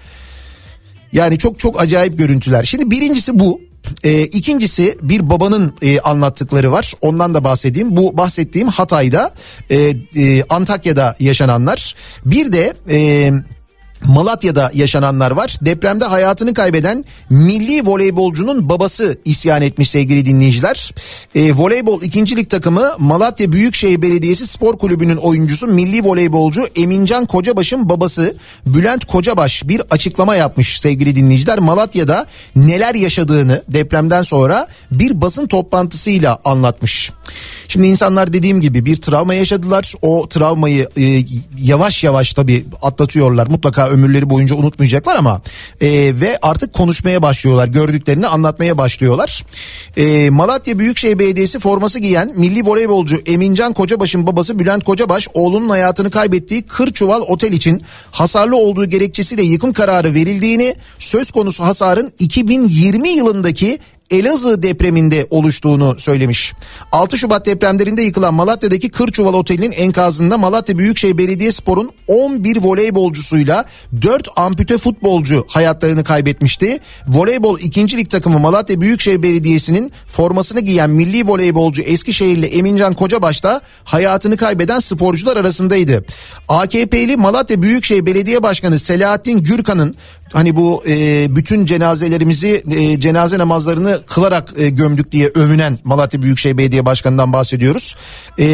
yani çok çok acayip görüntüler. Şimdi birincisi bu e, ikincisi bir babanın e, anlattıkları var. Ondan da bahsedeyim. Bu bahsettiğim Hatay'da, e, e, Antakya'da yaşananlar. Bir de e, Malatya'da yaşananlar var. Depremde hayatını kaybeden milli voleybolcunun babası isyan etmiş sevgili dinleyiciler. E, voleybol ikincilik takımı Malatya Büyükşehir Belediyesi Spor Kulübü'nün oyuncusu milli voleybolcu Emincan Kocabaş'ın babası Bülent Kocabaş bir açıklama yapmış sevgili dinleyiciler. Malatya'da neler yaşadığını depremden sonra bir basın toplantısıyla anlatmış. Şimdi insanlar dediğim gibi bir travma yaşadılar. O travmayı e, yavaş yavaş tabii atlatıyorlar. Mutlaka ömürleri boyunca unutmayacaklar ama e, ve artık konuşmaya başlıyorlar. Gördüklerini anlatmaya başlıyorlar. E, Malatya Büyükşehir Belediyesi forması giyen milli voleybolcu Emincan Kocabaş'ın babası Bülent Kocabaş oğlunun hayatını kaybettiği Kırçuval Otel için hasarlı olduğu gerekçesiyle yıkım kararı verildiğini, söz konusu hasarın 2020 yılındaki Elazığ depreminde oluştuğunu söylemiş. 6 Şubat depremlerinde yıkılan Malatya'daki Kırçuval Oteli'nin enkazında Malatya Büyükşehir Belediyespor'un 11 voleybolcusuyla 4 ampute futbolcu hayatlarını kaybetmişti. Voleybol 2. lig takımı Malatya Büyükşehir Belediyesi'nin formasını giyen milli voleybolcu Eskişehirli Emincan Kocabaş da hayatını kaybeden sporcular arasındaydı. AKP'li Malatya Büyükşehir Belediye Başkanı Selahattin Gürkan'ın hani bu e, bütün cenazelerimizi e, cenaze namazlarını kılarak e, gömdük diye övünen Malatya Büyükşehir Belediye Başkanı'ndan bahsediyoruz. E,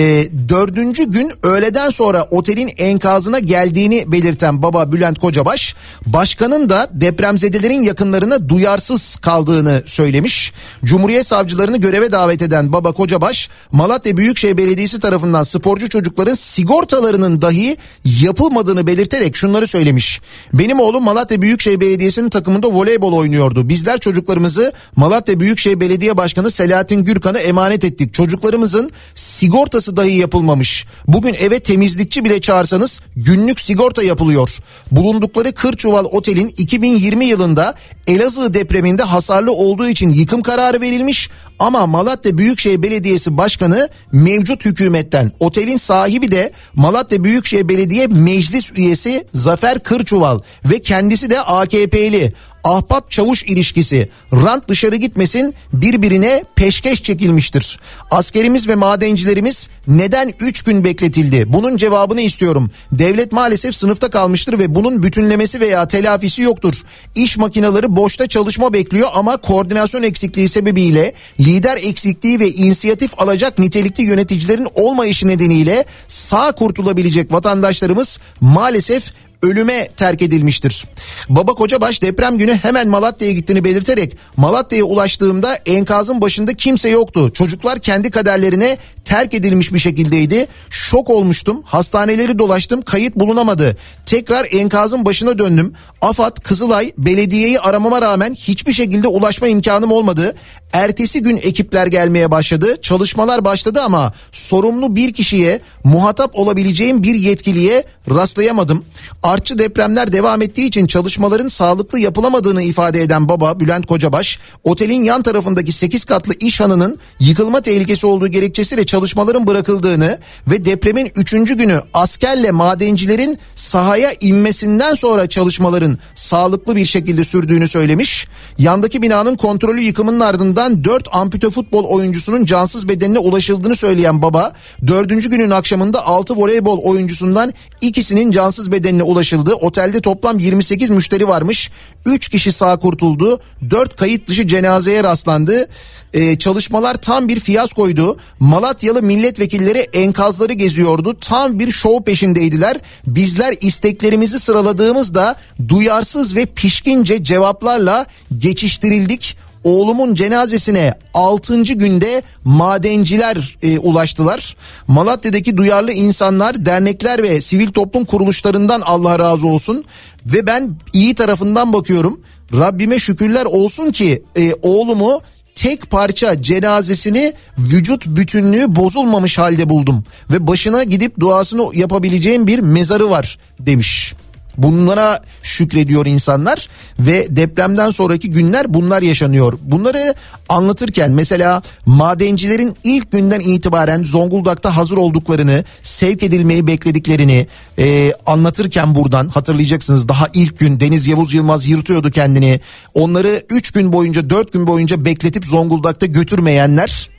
dördüncü gün öğleden sonra otelin enkazına geldiğini belirten baba Bülent Kocabaş başkanın da depremzedelerin yakınlarına duyarsız kaldığını söylemiş. Cumhuriyet savcılarını göreve davet eden baba Kocabaş Malatya Büyükşehir Belediyesi tarafından sporcu çocukların sigortalarının dahi yapılmadığını belirterek şunları söylemiş. Benim oğlum Malatya Büyükşehir Belediyesi'nin takımında voleybol oynuyordu. Bizler çocuklarımızı Malatya Büyükşehir Belediye Başkanı Selahattin Gürkan'a emanet ettik. Çocuklarımızın sigortası dahi yapılmamış. Bugün eve temizlikçi bile çağırsanız günlük sigorta yapılıyor. Bulundukları Kırçuval Otel'in 2020 yılında Elazığ depreminde hasarlı olduğu için yıkım kararı verilmiş ama Malatya Büyükşehir Belediyesi Başkanı mevcut hükümetten otelin sahibi de Malatya Büyükşehir Belediye Meclis üyesi Zafer Kırçuval ve kendisi de AKP'li ahbap çavuş ilişkisi rant dışarı gitmesin birbirine peşkeş çekilmiştir. Askerimiz ve madencilerimiz neden 3 gün bekletildi? Bunun cevabını istiyorum. Devlet maalesef sınıfta kalmıştır ve bunun bütünlemesi veya telafisi yoktur. İş makineleri boşta çalışma bekliyor ama koordinasyon eksikliği sebebiyle lider eksikliği ve inisiyatif alacak nitelikli yöneticilerin olmayışı nedeniyle sağ kurtulabilecek vatandaşlarımız maalesef ölüme terk edilmiştir. Baba Kocabaş deprem günü hemen Malatya'ya gittiğini belirterek Malatya'ya ulaştığımda enkazın başında kimse yoktu. Çocuklar kendi kaderlerine terk edilmiş bir şekildeydi. Şok olmuştum. Hastaneleri dolaştım. Kayıt bulunamadı. Tekrar enkazın başına döndüm. AFAD, Kızılay, belediyeyi aramama rağmen hiçbir şekilde ulaşma imkanım olmadı. Ertesi gün ekipler gelmeye başladı. Çalışmalar başladı ama sorumlu bir kişiye muhatap olabileceğim bir yetkiliye rastlayamadım. Artçı depremler devam ettiği için çalışmaların sağlıklı yapılamadığını ifade eden baba Bülent Kocabaş, otelin yan tarafındaki 8 katlı iş hanının yıkılma tehlikesi olduğu gerekçesiyle çalışmaların bırakıldığını ve depremin 3. günü askerle madencilerin sahaya inmesinden sonra çalışmaların sağlıklı bir şekilde sürdüğünü söylemiş. Yandaki binanın kontrolü yıkımının ardından 4 ampute futbol oyuncusunun cansız bedenine ulaşıldığını söyleyen baba 4. günün akşamında 6 voleybol oyuncusundan ikisinin cansız bedenine ulaşıldı. Otelde toplam 28 müşteri varmış. 3 kişi sağ kurtuldu. 4 kayıt dışı cenazeye rastlandı. Ee, çalışmalar tam bir fiyaskoydu. Malatyalı milletvekilleri enkazları geziyordu. Tam bir şov peşindeydiler. Bizler isteklerimizi sıraladığımızda duyarsız ve pişkince cevaplarla geçiştirildik oğlumun cenazesine 6. günde madenciler e, ulaştılar. Malatya'daki duyarlı insanlar, dernekler ve sivil toplum kuruluşlarından Allah razı olsun. Ve ben iyi tarafından bakıyorum. Rabbime şükürler olsun ki e, oğlumu tek parça cenazesini vücut bütünlüğü bozulmamış halde buldum. Ve başına gidip duasını yapabileceğim bir mezarı var demiş. Bunlara şükrediyor insanlar ve depremden sonraki günler bunlar yaşanıyor. Bunları anlatırken mesela madencilerin ilk günden itibaren Zonguldak'ta hazır olduklarını, sevk edilmeyi beklediklerini e, anlatırken buradan hatırlayacaksınız daha ilk gün Deniz Yavuz Yılmaz yırtıyordu kendini. Onları 3 gün boyunca 4 gün boyunca bekletip Zonguldak'ta götürmeyenler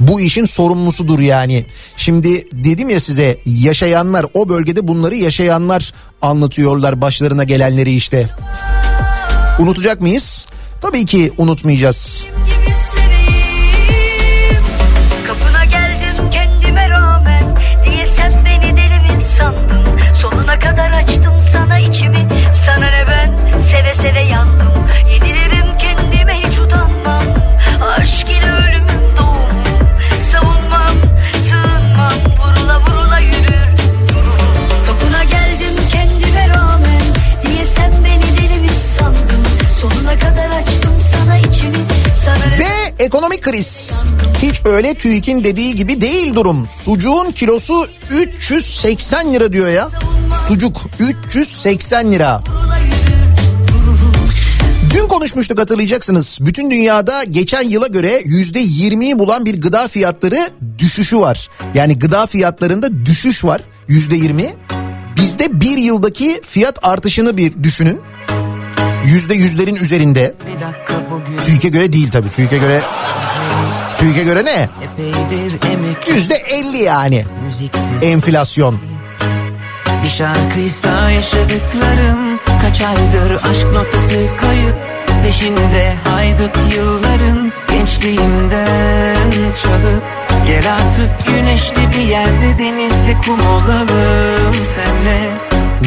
bu işin sorumlusudur yani. Şimdi dedim ya size yaşayanlar o bölgede bunları yaşayanlar anlatıyorlar başlarına gelenleri işte. Unutacak mıyız? Tabii ki unutmayacağız. Sonuna kadar açtım sana içimi öyle TÜİK'in dediği gibi değil durum. Sucuğun kilosu 380 lira diyor ya. Sucuk 380 lira. Dün konuşmuştuk hatırlayacaksınız. Bütün dünyada geçen yıla göre yüzde 20'yi bulan bir gıda fiyatları düşüşü var. Yani gıda fiyatlarında düşüş var yüzde 20. Bizde bir yıldaki fiyat artışını bir düşünün. Yüzde yüzlerin üzerinde. TÜİK'e göre değil tabii. TÜİK'e göre TÜİK'e göre ne? Yüzde elli yani. müziksiz. Enflasyon. Bir şarkıysa yaşadıklarım Kaç aydır aşk notası kayıp. Peşinde haydut yılların Gençliğimden çalıp. Gel artık güneşli bir yerde Denizli kum olalım senle.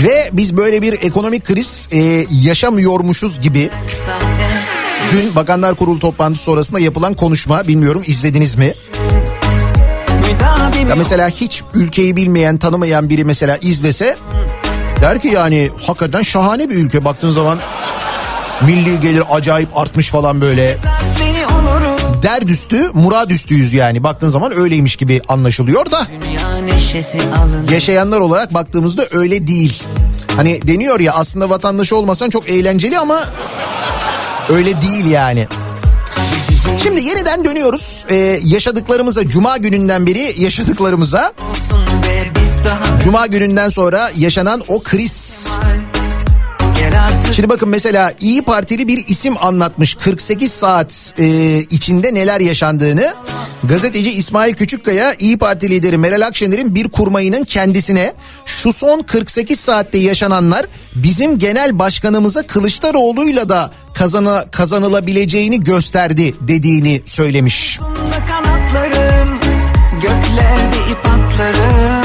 Ve biz böyle bir ekonomik kriz e, yaşamıyormuşuz gibi dün Bakanlar Kurulu toplantısı sonrasında yapılan konuşma bilmiyorum izlediniz mi? Ya mesela hiç ülkeyi bilmeyen tanımayan biri mesela izlese der ki yani hakikaten şahane bir ülke baktığın zaman milli gelir acayip artmış falan böyle Seni olurum derdüstü muradüstüyüz yani baktığın zaman öyleymiş gibi anlaşılıyor da yaşayanlar olarak baktığımızda öyle değil. Hani deniyor ya aslında vatandaşı olmasan çok eğlenceli ama öyle değil yani. Şimdi yeniden dönüyoruz ee, yaşadıklarımıza cuma gününden beri yaşadıklarımıza cuma gününden sonra yaşanan o kriz. Şimdi bakın mesela İyi Partili bir isim anlatmış 48 saat e, içinde neler yaşandığını. Gazeteci İsmail Küçükkaya İyi Parti lideri Meral Akşener'in bir kurmayının kendisine şu son 48 saatte yaşananlar bizim genel başkanımıza Kılıçdaroğlu'yla da kazana, kazanılabileceğini gösterdi dediğini söylemiş. Kanatlarım Göklerde ip atlarım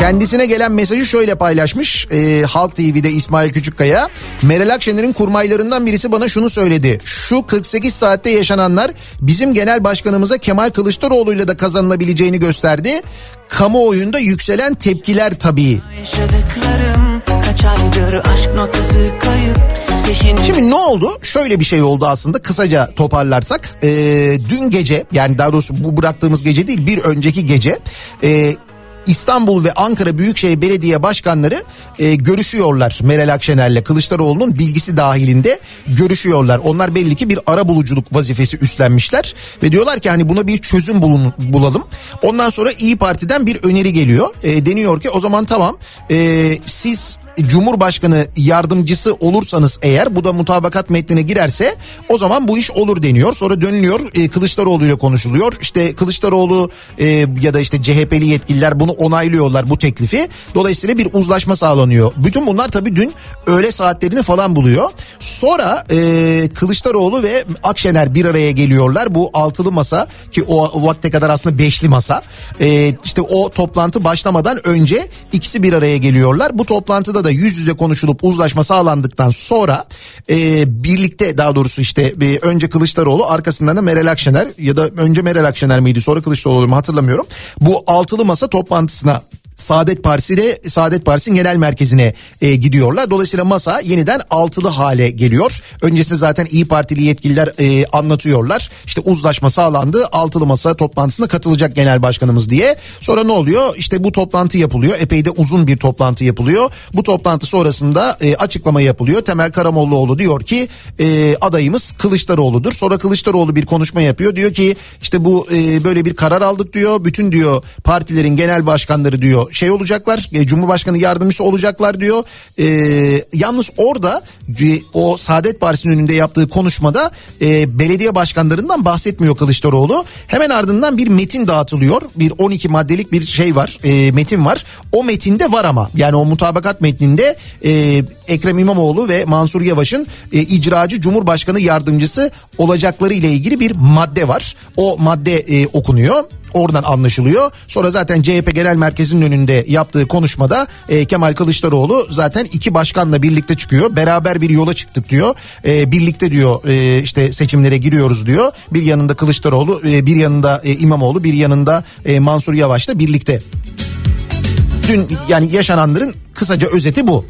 Kendisine gelen mesajı şöyle paylaşmış e, Halk TV'de İsmail Küçükkaya. Meral Akşener'in kurmaylarından birisi bana şunu söyledi. Şu 48 saatte yaşananlar bizim genel başkanımıza Kemal Kılıçdaroğlu'yla da kazanılabileceğini gösterdi. Kamuoyunda yükselen tepkiler tabii. Şimdi ne oldu? Şöyle bir şey oldu aslında kısaca toparlarsak. E, dün gece yani daha doğrusu bu bıraktığımız gece değil bir önceki gece... E, İstanbul ve Ankara Büyükşehir Belediye Başkanları e, görüşüyorlar Meral Akşener'le Kılıçdaroğlu'nun bilgisi dahilinde görüşüyorlar. Onlar belli ki bir ara buluculuk vazifesi üstlenmişler ve diyorlar ki hani buna bir çözüm bulun, bulalım. Ondan sonra İyi Parti'den bir öneri geliyor. E, deniyor ki o zaman tamam e, siz Cumhurbaşkanı yardımcısı olursanız eğer bu da mutabakat metnine girerse o zaman bu iş olur deniyor. Sonra dönülüyor e, Kılıçdaroğlu ile konuşuluyor. İşte Kılıçdaroğlu e, ya da işte CHP'li yetkililer bunu onaylıyorlar bu teklifi. Dolayısıyla bir uzlaşma sağlanıyor. Bütün bunlar tabii dün öğle saatlerini falan buluyor. Sonra e, Kılıçdaroğlu ve Akşener bir araya geliyorlar. Bu altılı masa ki o, o vakte kadar aslında beşli masa. E, işte o toplantı başlamadan önce ikisi bir araya geliyorlar. Bu toplantıda da yüz yüze konuşulup uzlaşma sağlandıktan sonra e, birlikte daha doğrusu işte e, önce Kılıçdaroğlu arkasından da Meral Akşener ya da önce Meral Akşener miydi sonra Kılıçdaroğlu mu hatırlamıyorum. Bu altılı masa toplantısına Saadet Partisi ile Saadet Partisi'nin genel merkezine e, gidiyorlar. Dolayısıyla masa yeniden altılı hale geliyor. Öncesinde zaten İyi Partili yetkililer e, anlatıyorlar. İşte uzlaşma sağlandı. Altılı masa toplantısına katılacak genel başkanımız diye. Sonra ne oluyor? İşte bu toplantı yapılıyor. Epey de uzun bir toplantı yapılıyor. Bu toplantı sonrasında e, açıklama yapılıyor. Temel Karamollaoğlu diyor ki e, adayımız Kılıçdaroğlu'dur. Sonra Kılıçdaroğlu bir konuşma yapıyor. Diyor ki işte bu e, böyle bir karar aldık diyor. Bütün diyor partilerin genel başkanları diyor şey olacaklar. E, Cumhurbaşkanı yardımcısı olacaklar diyor. E, yalnız orada e, o Saadet Partisi'nin önünde yaptığı konuşmada e, belediye başkanlarından bahsetmiyor Kılıçdaroğlu. Hemen ardından bir metin dağıtılıyor. Bir 12 maddelik bir şey var. E, metin var. O metinde var ama yani o mutabakat metninde e, Ekrem İmamoğlu ve Mansur Yavaş'ın e, icracı Cumhurbaşkanı yardımcısı olacakları ile ilgili bir madde var. O madde e, okunuyor. Oradan anlaşılıyor. Sonra zaten CHP Genel Merkezi'nin önünde yaptığı konuşmada e, Kemal Kılıçdaroğlu zaten iki başkanla birlikte çıkıyor. Beraber bir yola çıktık diyor. E, birlikte diyor e, işte seçimlere giriyoruz diyor. Bir yanında Kılıçdaroğlu, e, bir yanında e, İmamoğlu, bir yanında e, Mansur Yavaş'la birlikte. Dün yani yaşananların kısaca özeti bu.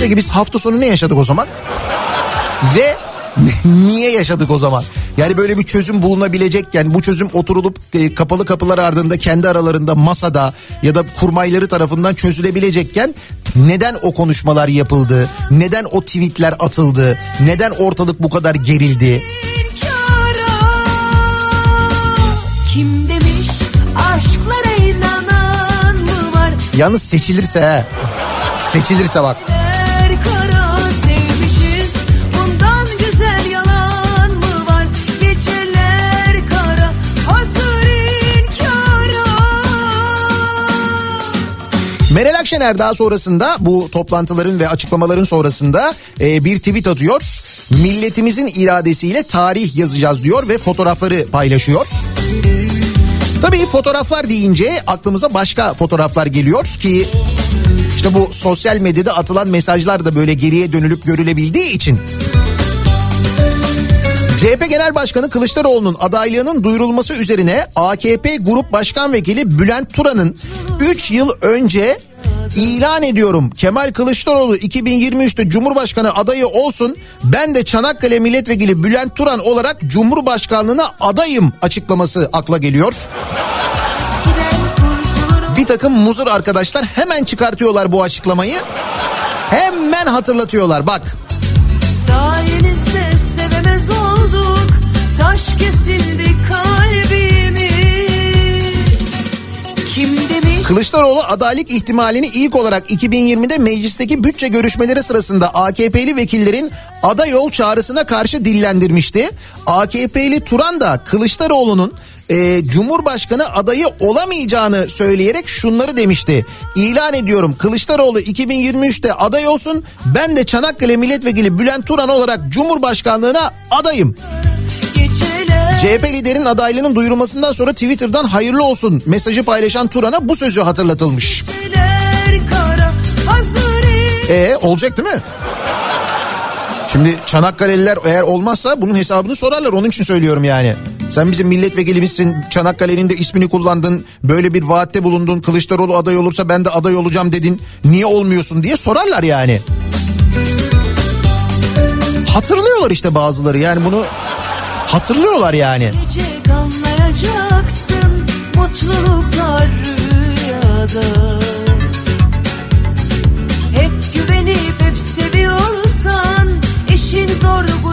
Peki biz hafta sonu ne yaşadık o zaman? Ve niye yaşadık o zaman? Yani böyle bir çözüm bulunabilecekken bu çözüm oturulup e, kapalı kapılar ardında kendi aralarında masada ya da kurmayları tarafından çözülebilecekken neden o konuşmalar yapıldı? Neden o tweetler atıldı? Neden ortalık bu kadar gerildi? Kim demiş aşklara inanan mı var? Yalnız seçilirse he. Seçilirse bak. Meral Akşener daha sonrasında bu toplantıların ve açıklamaların sonrasında e, bir tweet atıyor. Milletimizin iradesiyle tarih yazacağız diyor ve fotoğrafları paylaşıyor. Tabii fotoğraflar deyince aklımıza başka fotoğraflar geliyor ki işte bu sosyal medyada atılan mesajlar da böyle geriye dönülüp görülebildiği için CHP Genel Başkanı Kılıçdaroğlu'nun adaylığının duyurulması üzerine AKP Grup Başkan Vekili Bülent Turan'ın 3 yıl önce ilan ediyorum Kemal Kılıçdaroğlu 2023'te Cumhurbaşkanı adayı olsun ben de Çanakkale Milletvekili Bülent Turan olarak Cumhurbaşkanlığına adayım açıklaması akla geliyor. Bir takım muzur arkadaşlar hemen çıkartıyorlar bu açıklamayı. Hemen hatırlatıyorlar bak. Sayenizde sevemez olduk Taş kesildi Kılıçdaroğlu adaylık ihtimalini ilk olarak 2020'de meclisteki bütçe görüşmeleri sırasında AKP'li vekillerin aday ol çağrısına karşı dillendirmişti. AKP'li Turan da Kılıçdaroğlu'nun e, Cumhurbaşkanı adayı olamayacağını söyleyerek şunları demişti. İlan ediyorum Kılıçdaroğlu 2023'te aday olsun ben de Çanakkale Milletvekili Bülent Turan olarak Cumhurbaşkanlığına adayım. CHP liderinin adaylığının duyurulmasından sonra Twitter'dan hayırlı olsun mesajı paylaşan Turan'a bu sözü hatırlatılmış. E olacak değil mi? Şimdi Çanakkale'liler eğer olmazsa bunun hesabını sorarlar onun için söylüyorum yani. Sen bizim milletvekilimizsin Çanakkale'nin de ismini kullandın böyle bir vaatte bulundun Kılıçdaroğlu aday olursa ben de aday olacağım dedin niye olmuyorsun diye sorarlar yani. Hatırlıyorlar işte bazıları yani bunu hatırlıyorlar yani. Mutluluklar rüyada Hep güvenip hep seviyorsan işin zor bu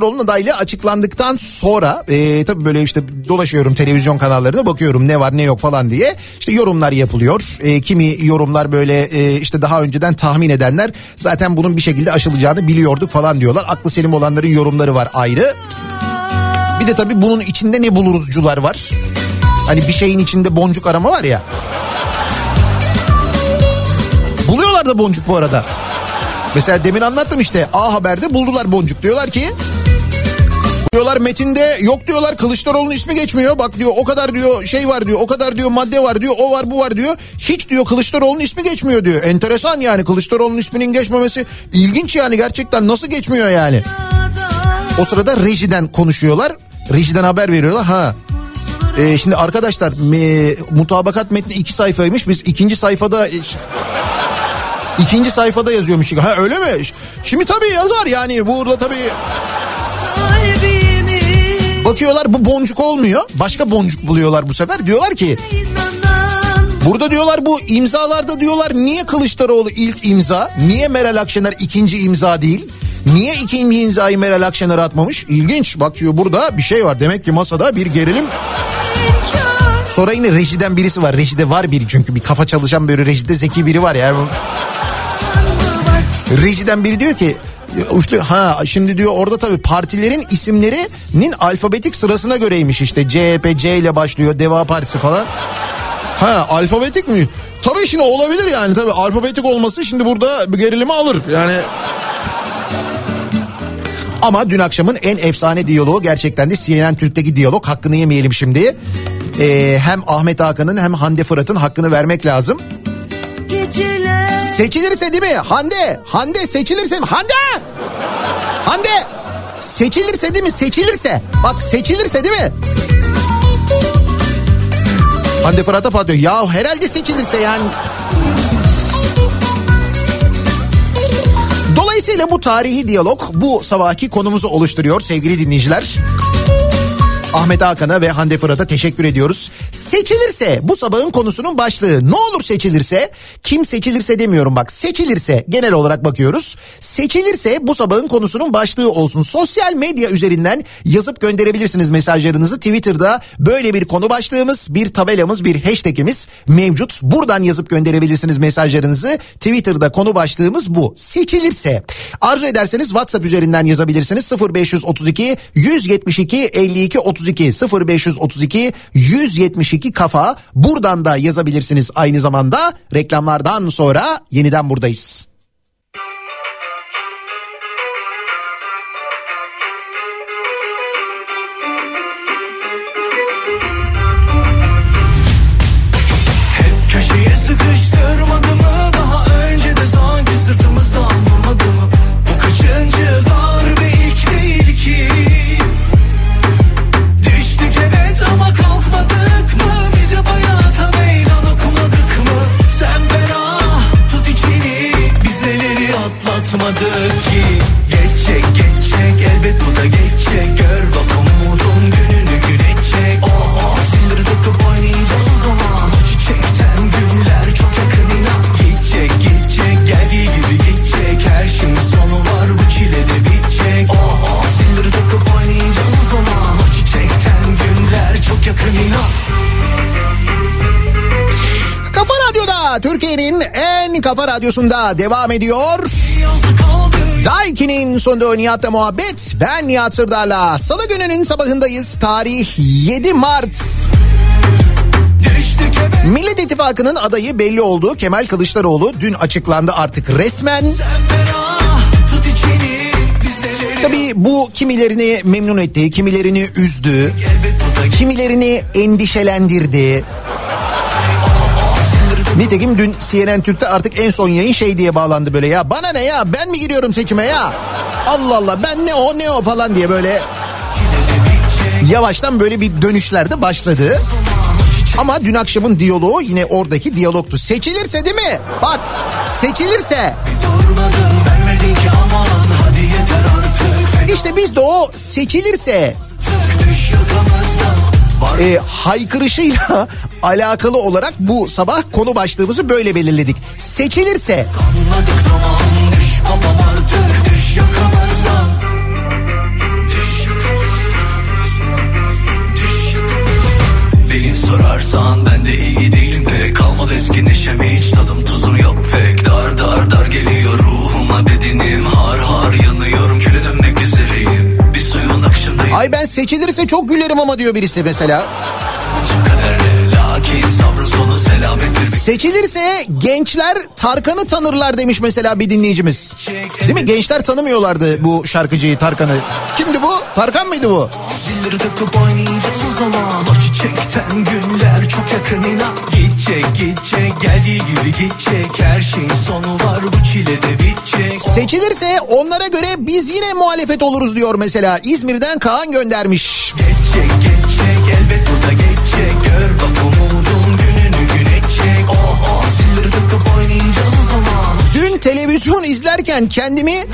Kılıçdaroğlu'nun adaylığı açıklandıktan sonra e, tabii böyle işte dolaşıyorum televizyon kanallarına bakıyorum ne var ne yok falan diye. İşte yorumlar yapılıyor. E, kimi yorumlar böyle e, işte daha önceden tahmin edenler zaten bunun bir şekilde aşılacağını biliyorduk falan diyorlar. Aklı selim olanların yorumları var ayrı. Bir de tabii bunun içinde ne buluruzcular var. Hani bir şeyin içinde boncuk arama var ya. Buluyorlar da boncuk bu arada. Mesela demin anlattım işte A Haber'de buldular boncuk. Diyorlar ki diyorlar metinde yok diyorlar Kılıçdaroğlu'nun ismi geçmiyor. Bak diyor o kadar diyor şey var diyor o kadar diyor madde var diyor o var bu var diyor. Hiç diyor Kılıçdaroğlu'nun ismi geçmiyor diyor. Enteresan yani Kılıçdaroğlu'nun isminin geçmemesi ilginç yani gerçekten nasıl geçmiyor yani. O sırada rejiden konuşuyorlar. Rejiden haber veriyorlar. Ha Ee, şimdi arkadaşlar me, mutabakat metni iki sayfaymış. Biz ikinci sayfada ikinci sayfada yazıyormuş. Ha öyle mi? Şimdi tabii yazar yani burada tabii bakıyorlar bu boncuk olmuyor. Başka boncuk buluyorlar bu sefer. Diyorlar ki burada diyorlar bu imzalarda diyorlar niye Kılıçdaroğlu ilk imza? Niye Meral Akşener ikinci imza değil? Niye ikinci imzayı Meral Akşener atmamış? İlginç. Bak diyor burada bir şey var. Demek ki masada bir gerilim Sonra yine rejiden birisi var. Rejide var biri çünkü bir kafa çalışan böyle rejide zeki biri var ya. Rejiden biri diyor ki işte ha şimdi diyor orada tabii partilerin isimlerinin alfabetik sırasına göreymiş işte CHP C ile başlıyor Deva Partisi falan. Ha alfabetik mi? Tabii şimdi olabilir yani tabii alfabetik olması şimdi burada bir gerilimi alır yani. Ama dün akşamın en efsane diyaloğu gerçekten de CNN Türk'teki diyalog hakkını yemeyelim şimdi. Ee, hem Ahmet Hakan'ın hem Hande Fırat'ın hakkını vermek lazım. Seçilirse değil mi? Hande, Hande seçilirse Hande! Hande! Seçilirse değil mi? Seçilirse. Bak seçilirse değil mi? Hande Fırat'a patlıyor. Ya herhalde seçilirse yani. Dolayısıyla bu tarihi diyalog bu sabahki konumuzu oluşturuyor sevgili dinleyiciler. Ahmet Hakan'a ve Hande Fırat'a teşekkür ediyoruz. Seçilirse bu sabahın konusunun başlığı ne olur seçilirse kim seçilirse demiyorum bak seçilirse genel olarak bakıyoruz. Seçilirse bu sabahın konusunun başlığı olsun. Sosyal medya üzerinden yazıp gönderebilirsiniz mesajlarınızı. Twitter'da böyle bir konu başlığımız, bir tabelamız, bir hashtagimiz mevcut. Buradan yazıp gönderebilirsiniz mesajlarınızı. Twitter'da konu başlığımız bu. Seçilirse arzu ederseniz WhatsApp üzerinden yazabilirsiniz. 0532 172 52 32 0532 172 kafa buradan da yazabilirsiniz aynı zamanda reklamlardan sonra yeniden buradayız. Atlatmadık ki. Geçecek geçecek elbet bu da geçecek Gör bak umudun gününü gülecek Oh oh zilleri takıp oynayacağız o zaman. Çiçekten günler çok yakın inan. Gidecek gidecek geldiği gibi gidecek. Her şeyin sonu var bu çile de bitecek. Oh oh zilleri takıp oynayacağız o zaman. Çiçekten günler çok yakın inan. Kafa Radyo'da Türkiye'nin en kafa radyosunda devam ediyor. Daiki'nin sonunda Nihat'la muhabbet. Ben Nihat Sırdar'la. Salı gününün sabahındayız. Tarih 7 Mart. Millet İttifakı'nın adayı belli oldu. Kemal Kılıçdaroğlu dün açıklandı artık resmen. Tabii bu kimilerini memnun etti, kimilerini üzdü, kimilerini endişelendirdi. Nitekim dün CNN Türk'te artık en son yayın şey diye bağlandı böyle ya bana ne ya ben mi giriyorum seçime ya Allah Allah ben ne o ne o falan diye böyle yavaştan böyle bir dönüşler de başladı. Ama dün akşamın diyaloğu yine oradaki diyalogtu. Seçilirse değil mi? Bak seçilirse işte biz de o seçilirse e, haykırışıyla alakalı olarak bu sabah konu başlığımızı böyle belirledik. Seçilirse. Anladık düş babam artık düş yakamızdan. Sorarsan ben de iyi değilim pek. Kalmadı eski neşem hiç tadım tuzum yok pek. Dar dar dar geliyor ruhuma bedenim Har har yanıyorum ay ben seçilirse çok gülerim ama diyor birisi mesela. Seçilirse gençler Tarkan'ı tanırlar demiş mesela bir dinleyicimiz. Değil mi? Gençler tanımıyorlardı bu şarkıcıyı Tarkan'ı. Kimdi bu? Tarkan mıydı bu? Zaman O çiçekten günler çok yakın inan Gidecek gidecek geldiği gibi gidecek Her şeyin sonu var bu çile de bitecek Seçilirse onlara göre biz yine muhalefet oluruz diyor mesela. İzmir'den Kaan göndermiş. Geçecek geçecek elbet bu da geçecek Gör bak umudun gününü güneşecek Oh oh zilleri takıp oynayacağız o zaman Dün televizyon izlerken kendimi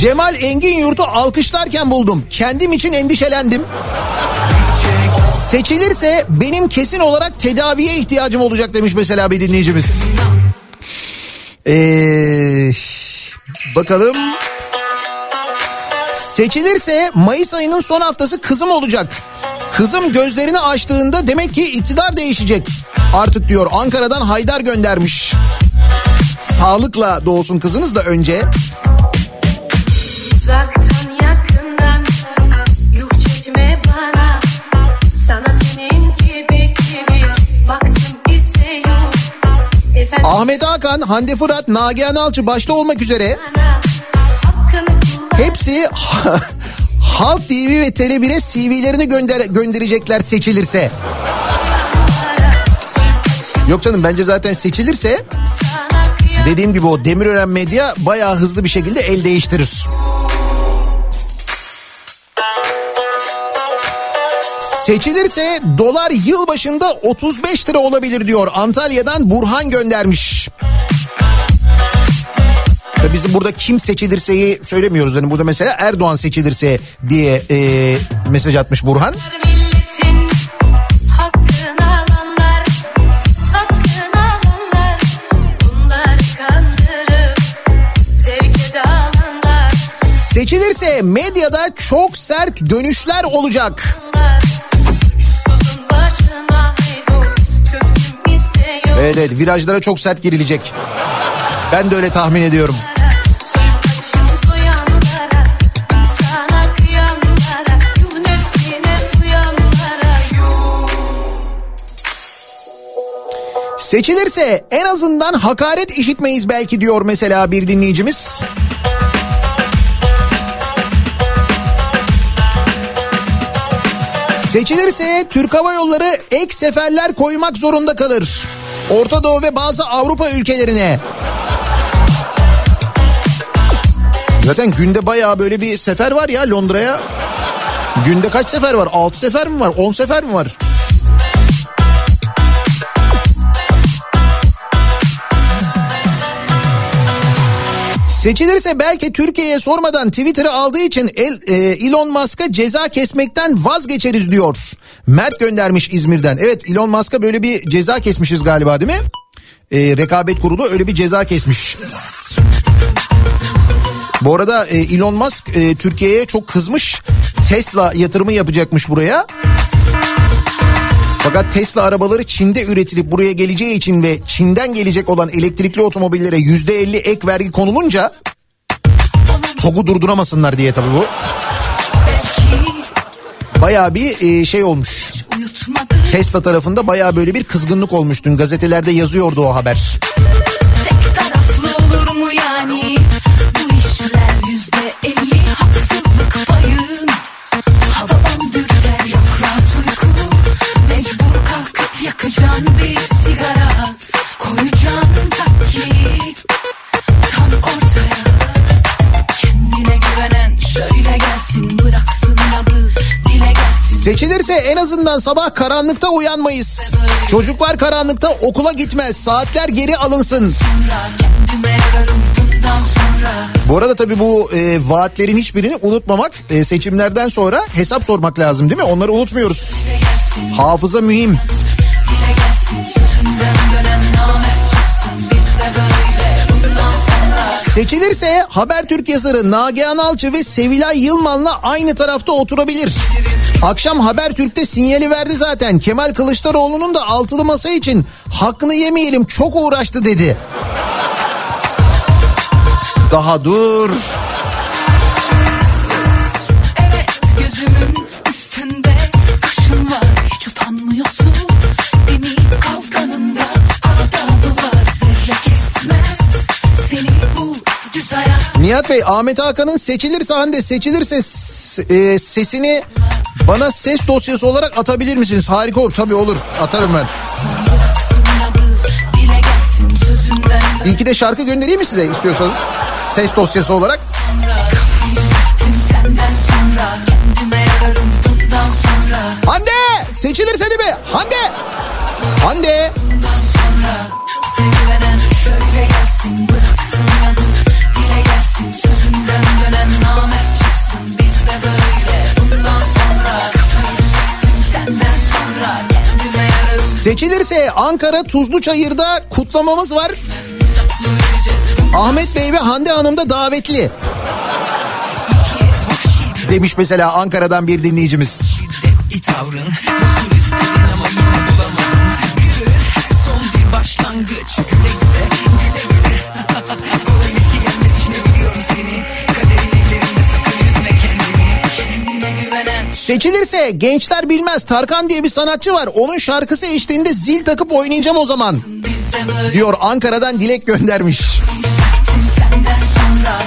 Cemal Engin Yurt'u alkışlarken buldum. Kendim için endişelendim. Seçilirse benim kesin olarak tedaviye ihtiyacım olacak demiş mesela bir dinleyicimiz. Ee, bakalım. Seçilirse Mayıs ayının son haftası kızım olacak. Kızım gözlerini açtığında demek ki iktidar değişecek. Artık diyor Ankara'dan Haydar göndermiş. Sağlıkla doğsun kızınız da önce. Uzaktan Ahmet Hakan, Hande Fırat, Nagihan Alçı başta olmak üzere hepsi Halk TV ve Tele1'e CV'lerini gönder gönderecekler seçilirse. Yok canım bence zaten seçilirse dediğim gibi o Demirören Medya bayağı hızlı bir şekilde el değiştirir. Seçilirse dolar yılbaşında 35 lira olabilir diyor. Antalya'dan Burhan göndermiş. Tabii bizim burada kim seçilirseyi söylemiyoruz. Yani burada mesela Erdoğan seçilirse diye e, mesaj atmış Burhan. milletin Seçilirse medyada çok sert dönüşler olacak. Evet evet virajlara çok sert girilecek. Ben de öyle tahmin ediyorum. Seçilirse en azından hakaret işitmeyiz belki diyor mesela bir dinleyicimiz. Seçilirse Türk Hava Yolları ek seferler koymak zorunda kalır. Orta Doğu ve bazı Avrupa ülkelerine. Zaten günde bayağı böyle bir sefer var ya Londra'ya. Günde kaç sefer var? 6 sefer mi var? 10 sefer mi var? Seçilirse belki Türkiye'ye sormadan Twitter'ı aldığı için El, e, Elon Musk'a ceza kesmekten vazgeçeriz diyor. Mert göndermiş İzmir'den. Evet Elon Musk'a böyle bir ceza kesmişiz galiba değil mi? E, rekabet kurulu öyle bir ceza kesmiş. Bu arada e, Elon Musk e, Türkiye'ye çok kızmış. Tesla yatırımı yapacakmış buraya. Fakat Tesla arabaları Çin'de üretilip buraya geleceği için ve Çin'den gelecek olan elektrikli otomobillere yüzde elli ek vergi konulunca TOG'u durduramasınlar diye tabii bu. Bayağı bir e, şey olmuş. Tesla tarafında bayağı böyle bir kızgınlık olmuş dün gazetelerde yazıyordu o haber. taraflı olur mu yani? Bu işler yüzde elli haksızlık yakacaksın bir sigara. Koyacaksın takki tam ortaya. Kendine güvenen şöyle gelsin bıraksın adı dile gelsin. Seçilirse en azından sabah karanlıkta uyanmayız. Çocuklar karanlıkta okula gitmez. Saatler geri alınsın. Kendime yararım bundan sonra. Bu arada tabii bu e, vaatlerin hiçbirini unutmamak e, seçimlerden sonra hesap sormak lazım değil mi? Onları unutmuyoruz. Hafıza mühim. Seçilirse Habertürk yazarı Nagihan Alçı ve Sevilay Yılman'la aynı tarafta oturabilir. Akşam Habertürk'te sinyali verdi zaten. Kemal Kılıçdaroğlu'nun da altılı masa için hakkını yemeyelim çok uğraştı dedi. Daha dur. Nihat Bey Ahmet Hakan'ın seçilirse Hande seçilirse e, sesini bana ses dosyası olarak atabilir misiniz? Harika olur. Tabii olur. Atarım ben. bıraksın adı dile gelsin sözünden İyi ki de şarkı göndereyim mi size istiyorsanız? Ses dosyası olarak. Hande seçilirse değil mi? Hande. Hande. Seçilirse Ankara Tuzluçayır'da kutlamamız var. Ahmet Bey ve Hande Hanım da davetli. Demiş mesela Ankara'dan bir dinleyicimiz. tavrın ama yine bulamadın son bir başlangıç Seçilirse gençler bilmez Tarkan diye bir sanatçı var. Onun şarkısı eşliğinde zil takıp oynayacağım o zaman. Diyor Ankara'dan Dilek göndermiş. Senden sonra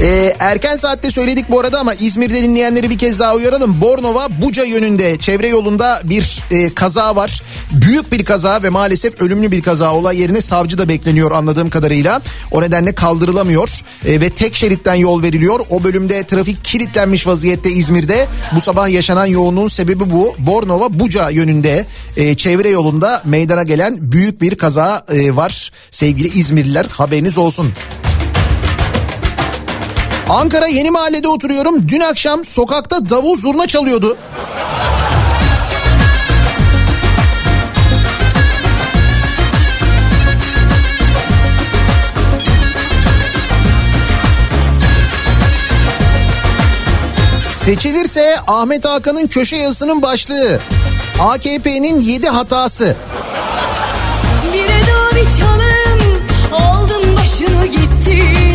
Ee, erken saatte söyledik bu arada ama İzmir'de dinleyenleri bir kez daha uyaralım. Bornova Buca yönünde çevre yolunda bir e, kaza var. Büyük bir kaza ve maalesef ölümlü bir kaza. Olay yerine savcı da bekleniyor anladığım kadarıyla. O nedenle kaldırılamıyor E, ve tek şeritten yol veriliyor. O bölümde trafik kilitlenmiş vaziyette İzmir'de. Bu sabah yaşanan yoğunluğun sebebi bu. Bornova Buca yönünde e, çevre yolunda meydana gelen büyük bir kaza e, var. Sevgili İzmirliler haberiniz olsun. Ankara Yeni Mahalle'de oturuyorum. Dün akşam sokakta davul zurna çalıyordu. Seçilirse Ahmet Hakan'ın köşe yazısının başlığı. AKP'nin 7 hatası. Bir çalım Aldın başını gittin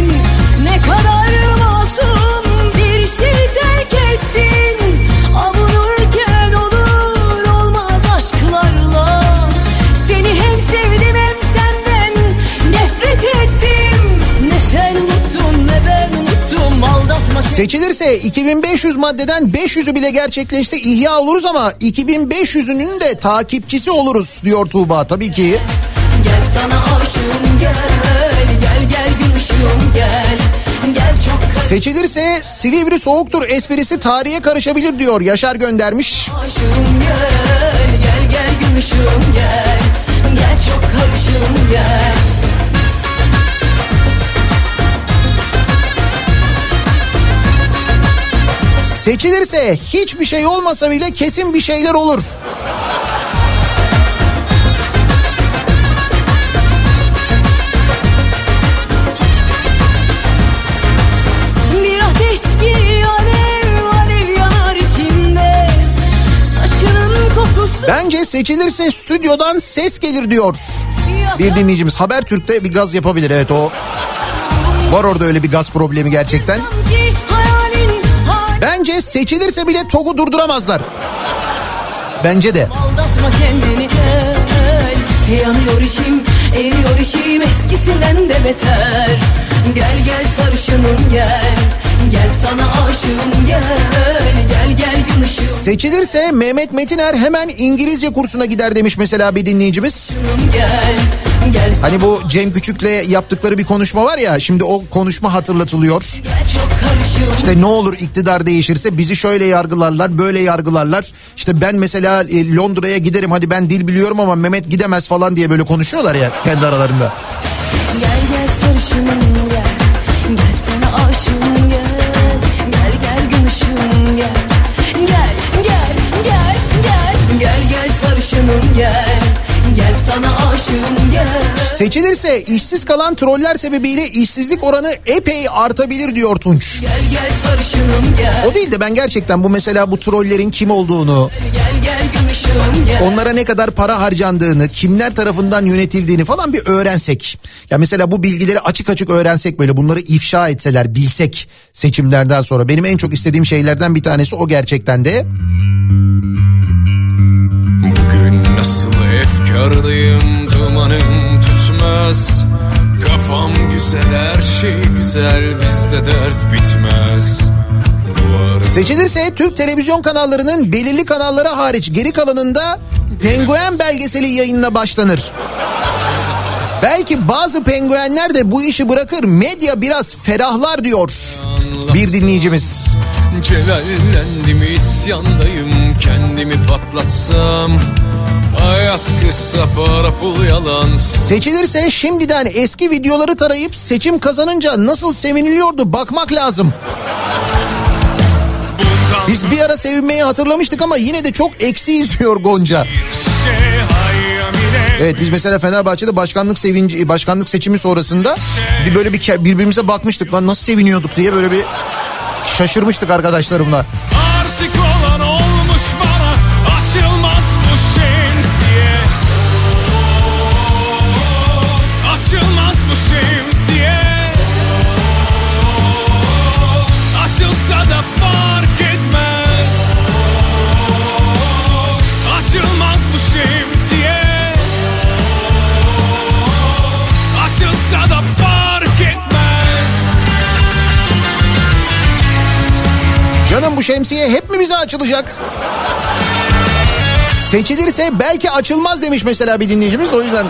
Seçilirse 2500 maddeden 500'ü bile gerçekleşse ihya oluruz ama 2500'ünün de takipçisi oluruz diyor Tuğba. Tabii ki. Gel sana aşığım gel. Gel gel gün ışığım gel. Gel çok karışım Seçilirse Silivri soğuktur esprisi tarihe karışabilir diyor Yaşar göndermiş. gel. Gel gel gün ışığım gel. Gel çok karışım gel Seçilirse hiçbir şey olmasa bile kesin bir şeyler olur. Bir ateş ki alev alev yanar içimde Saçının kokusu Bence seçilirse stüdyodan ses gelir diyor. Bir dinleyicimiz Habertürk'te bir gaz yapabilir evet o. Var orada öyle bir gaz problemi gerçekten. Sanki Bence seçilirse bile TOG'u durduramazlar. Bence de. Aldatma kendini gel. Yanıyor içim eriyor içim. Eskisinden de beter. Gel gel sarışınım gel. Gel sana aşığım gel. Gel gel gün ışığım. Seçilirse Mehmet Metiner hemen İngilizce kursuna gider demiş mesela bir dinleyicimiz. gel Hani bu Cem Küçük'le yaptıkları bir konuşma var ya şimdi o konuşma hatırlatılıyor. İşte ne olur iktidar değişirse bizi şöyle yargılarlar böyle yargılarlar. İşte ben mesela e, Londra'ya giderim hadi ben dil biliyorum ama Mehmet gidemez falan diye böyle konuşuyorlar ya kendi aralarında. Gel gel sarışınım gel. Gel sana aşığım gel. Gel gel ışığım gel. Gel gel gel gel. Gel gel sarışınım Gel sana aşığım gel Seçilirse işsiz kalan troller sebebiyle işsizlik oranı epey artabilir diyor Tunç. Gel gel sarışınım gel O değil de ben gerçekten bu mesela bu trollerin kim olduğunu, Gel gel gün ışığım gel onlara ne kadar para harcandığını, kimler tarafından yönetildiğini falan bir öğrensek. Ya mesela bu bilgileri açık açık öğrensek böyle bunları ifşa etseler, bilsek seçimlerden sonra. Benim en çok istediğim şeylerden bir tanesi o gerçekten de. Bugün nasıl efkardayım dumanım tutmaz Kafam güzel her şey güzel bizde dert bitmez Duvarım Seçilirse Türk televizyon kanallarının belirli kanallara hariç geri kalanında penguen belgeseli yayınına başlanır. Belki bazı penguenler de bu işi bırakır medya biraz ferahlar diyor bir dinleyicimiz. Celallendim isyandayım kendimi patlatsam Hayat kısa para pul yalan Seçilirse şimdiden eski videoları tarayıp seçim kazanınca nasıl seviniliyordu bakmak lazım. Biz bir ara sevinmeyi hatırlamıştık ama yine de çok eksiyiz diyor Gonca. Evet biz mesela Fenerbahçe'de başkanlık sevinci başkanlık seçimi sonrasında bir böyle bir birbirimize bakmıştık lan nasıl seviniyorduk diye böyle bir şaşırmıştık arkadaşlarımla. Artık bu şemsiye hep mi bize açılacak? Seçilirse belki açılmaz demiş mesela bir dinleyicimiz de o yüzden.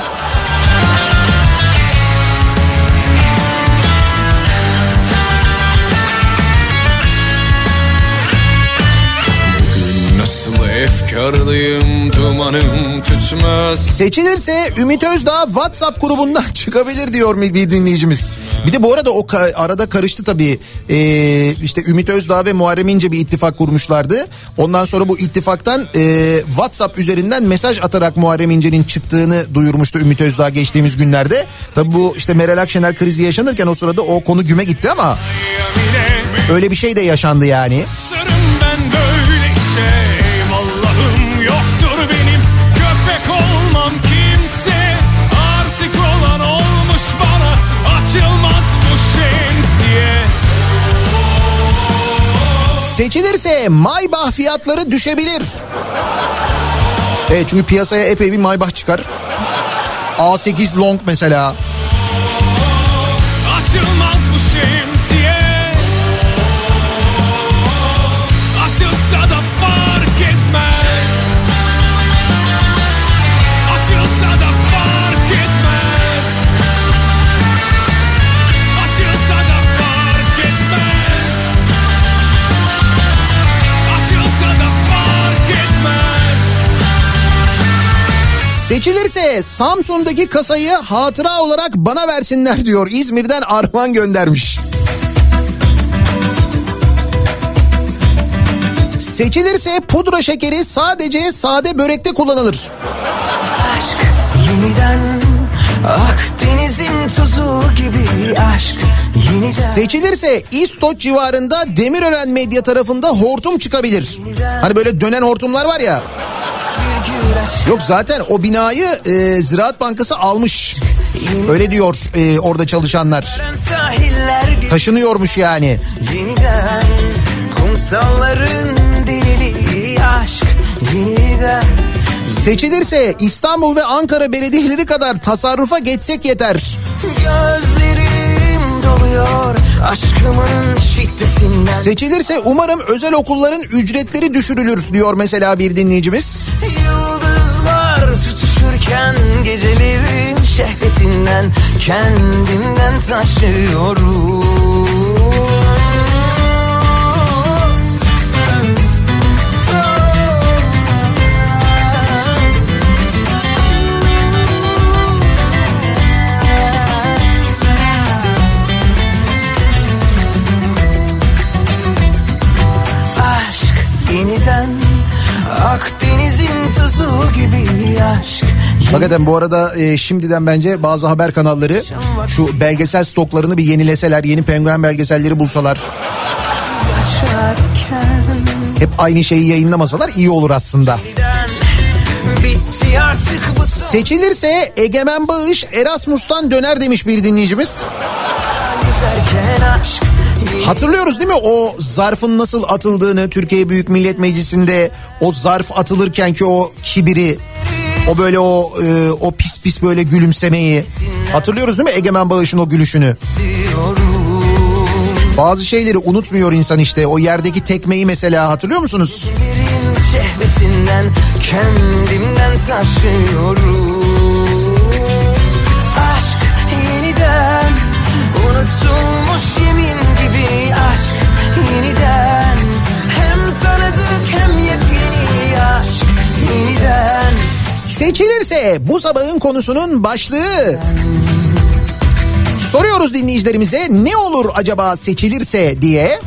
Efkarlıyım dumanım tütmez Seçilirse Ümit Özdağ WhatsApp grubundan çıkabilir diyor bir dinleyicimiz. Bir de bu arada o ka- arada karıştı tabii. Ee, işte Ümit Özdağ ve Muharrem İnce bir ittifak kurmuşlardı. Ondan sonra bu ittifaktan e, WhatsApp üzerinden mesaj atarak Muharrem İnce'nin çıktığını duyurmuştu Ümit Özdağ geçtiğimiz günlerde. Tabii bu işte Meral Akşener krizi yaşanırken o sırada o konu güme gitti ama öyle bir şey de yaşandı yani. Sarım ben böyle şey Seçilirse Maybach fiyatları düşebilir. Evet çünkü piyasaya epey bir Maybach çıkar. A8 Long mesela. Seçilirse Samsun'daki kasayı hatıra olarak bana versinler diyor. İzmir'den Arman göndermiş. Seçilirse pudra şekeri sadece sade börekte kullanılır. Yeniden Akdeniz'in tuzu gibi aşk Yeniden Seçilirse İstoç civarında Demirören Medya tarafında hortum çıkabilir. Hani böyle dönen hortumlar var ya. Yok zaten o binayı e, Ziraat Bankası almış. Öyle diyor e, orada çalışanlar. Taşınıyormuş yani. Yeniden kumsalların deliliği aşk Yeniden Seçilirse İstanbul ve Ankara belediyeleri kadar tasarrufa geçsek yeter. Gözlerim doluyor aşkımın şiddetinden Seçilirse umarım özel okulların ücretleri düşürülür diyor mesela bir dinleyicimiz. Yıldızlar tutuşurken gecelerin şehvetinden kendimden taşıyorum. Hakikaten bu arada e, şimdiden bence bazı haber kanalları şu belgesel stoklarını bir yenileseler, yeni penguen belgeselleri bulsalar, hep aynı şeyi yayınlamasalar iyi olur aslında. Seçilirse Egemen Bağış Erasmus'tan döner demiş bir dinleyicimiz. Hatırlıyoruz değil mi o zarfın nasıl atıldığını Türkiye Büyük Millet Meclisi'nde o zarf atılırken ki o kibiri o böyle o e, o pis pis böyle gülümsemeyi. Hatırlıyoruz değil mi Egemen Bağış'ın o gülüşünü? Bazı şeyleri unutmuyor insan işte. O yerdeki tekmeyi mesela hatırlıyor musunuz? Şehvetinden kendimden taşıyorum. Aşk yeniden unutulmuş yemin gibi aşk yeniden. Hem tanıdık hem yepyeni aşk yeniden Seçilirse bu sabahın konusunun başlığı soruyoruz dinleyicilerimize ne olur acaba seçilirse diye.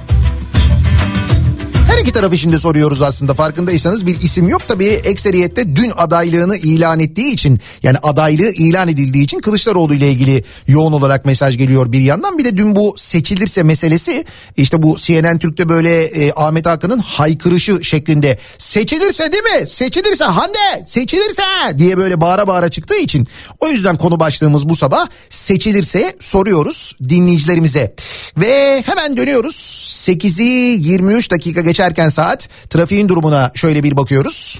Her iki taraf için de soruyoruz aslında. Farkındaysanız bir isim yok. Tabii ekseriyette dün adaylığını ilan ettiği için yani adaylığı ilan edildiği için Kılıçdaroğlu ile ilgili yoğun olarak mesaj geliyor bir yandan. Bir de dün bu seçilirse meselesi işte bu CNN Türk'te böyle e, Ahmet Hakan'ın haykırışı şeklinde. Seçilirse değil mi? Seçilirse Hande seçilirse diye böyle bağıra bağıra çıktığı için. O yüzden konu başlığımız bu sabah seçilirse soruyoruz dinleyicilerimize. Ve hemen dönüyoruz. 8'i 23 dakika geçerken saat trafiğin durumuna şöyle bir bakıyoruz.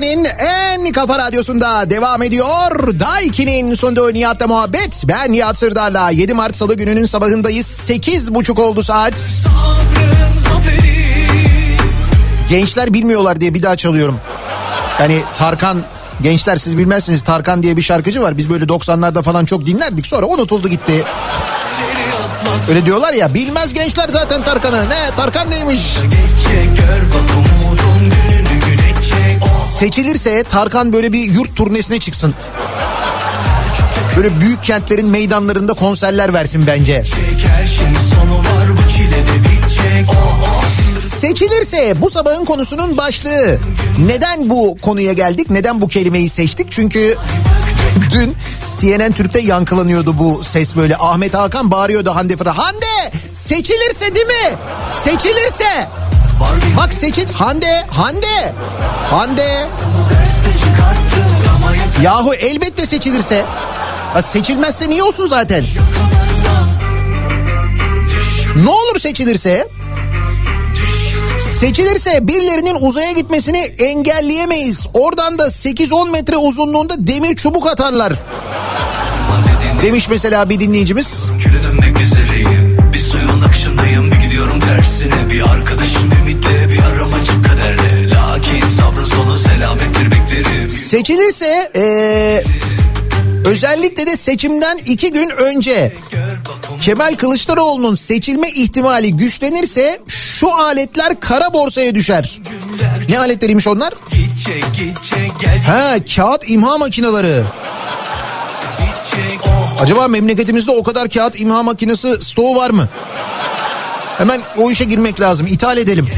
Türkiye'nin en kafa radyosunda devam ediyor. Daiki'nin sonunda Nihat'la muhabbet. Ben Nihat Sırdar'la 7 Mart Salı gününün sabahındayız. 8.30 oldu saat. Gençler bilmiyorlar diye bir daha çalıyorum. Yani Tarkan gençler siz bilmezsiniz Tarkan diye bir şarkıcı var. Biz böyle 90'larda falan çok dinlerdik sonra unutuldu gitti. Öyle diyorlar ya bilmez gençler zaten Tarkan'ı. Ne Tarkan neymiş? Seçilirse Tarkan böyle bir yurt turnesine çıksın. Böyle büyük kentlerin meydanlarında konserler versin bence. Seçilirse bu sabahın konusunun başlığı. Neden bu konuya geldik? Neden bu kelimeyi seçtik? Çünkü dün CNN Türk'te yankılanıyordu bu ses böyle. Ahmet Hakan bağırıyordu Hande Fıra. Hande seçilirse değil mi? Seçilirse. Bak seçil Hande Hande. Hande. Yahu elbette seçilirse. Ha, seçilmezse niye olsun zaten? Ne olur seçilirse? Seçilirse birilerinin uzaya gitmesini engelleyemeyiz. Oradan da 8-10 metre uzunluğunda demir çubuk atarlar. Demiş mesela bir dinleyicimiz. Küle dönmek üzereyim. Bir suyun akışındayım. Bir gidiyorum tersine. Bir ümitle bir aram açık kaderle Lakin sabrın sonu selamettir beklerim Seçilirse eee, özellikle de seçimden iki gün önce Kemal Kılıçdaroğlu'nun seçilme ihtimali güçlenirse şu aletler kara borsaya düşer. Ne aletleriymiş onlar? Gidecek gidecek gel Ha kağıt imha makineleri. gidecek oh Acaba memleketimizde o kadar kağıt imha makinesi stoğu var mı? Hemen o işe girmek lazım. İthal edelim.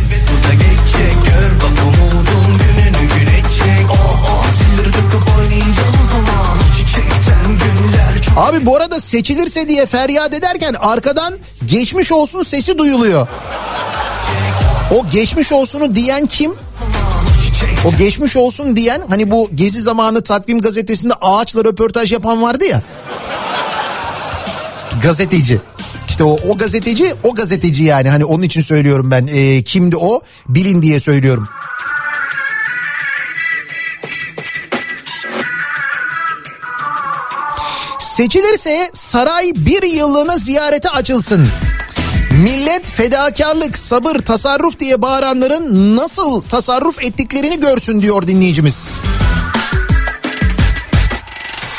Abi bu arada seçilirse diye feryat ederken arkadan geçmiş olsun sesi duyuluyor. O geçmiş olsunu diyen kim? O geçmiş olsun diyen hani bu gezi zamanı takvim gazetesinde ağaçla röportaj yapan vardı ya. Gazeteci. İşte o, o gazeteci o gazeteci yani hani onun için söylüyorum ben. Ee, kimdi o bilin diye söylüyorum. Seçilirse saray bir yıllığına ziyarete açılsın. Millet fedakarlık, sabır, tasarruf diye bağıranların nasıl tasarruf ettiklerini görsün diyor dinleyicimiz.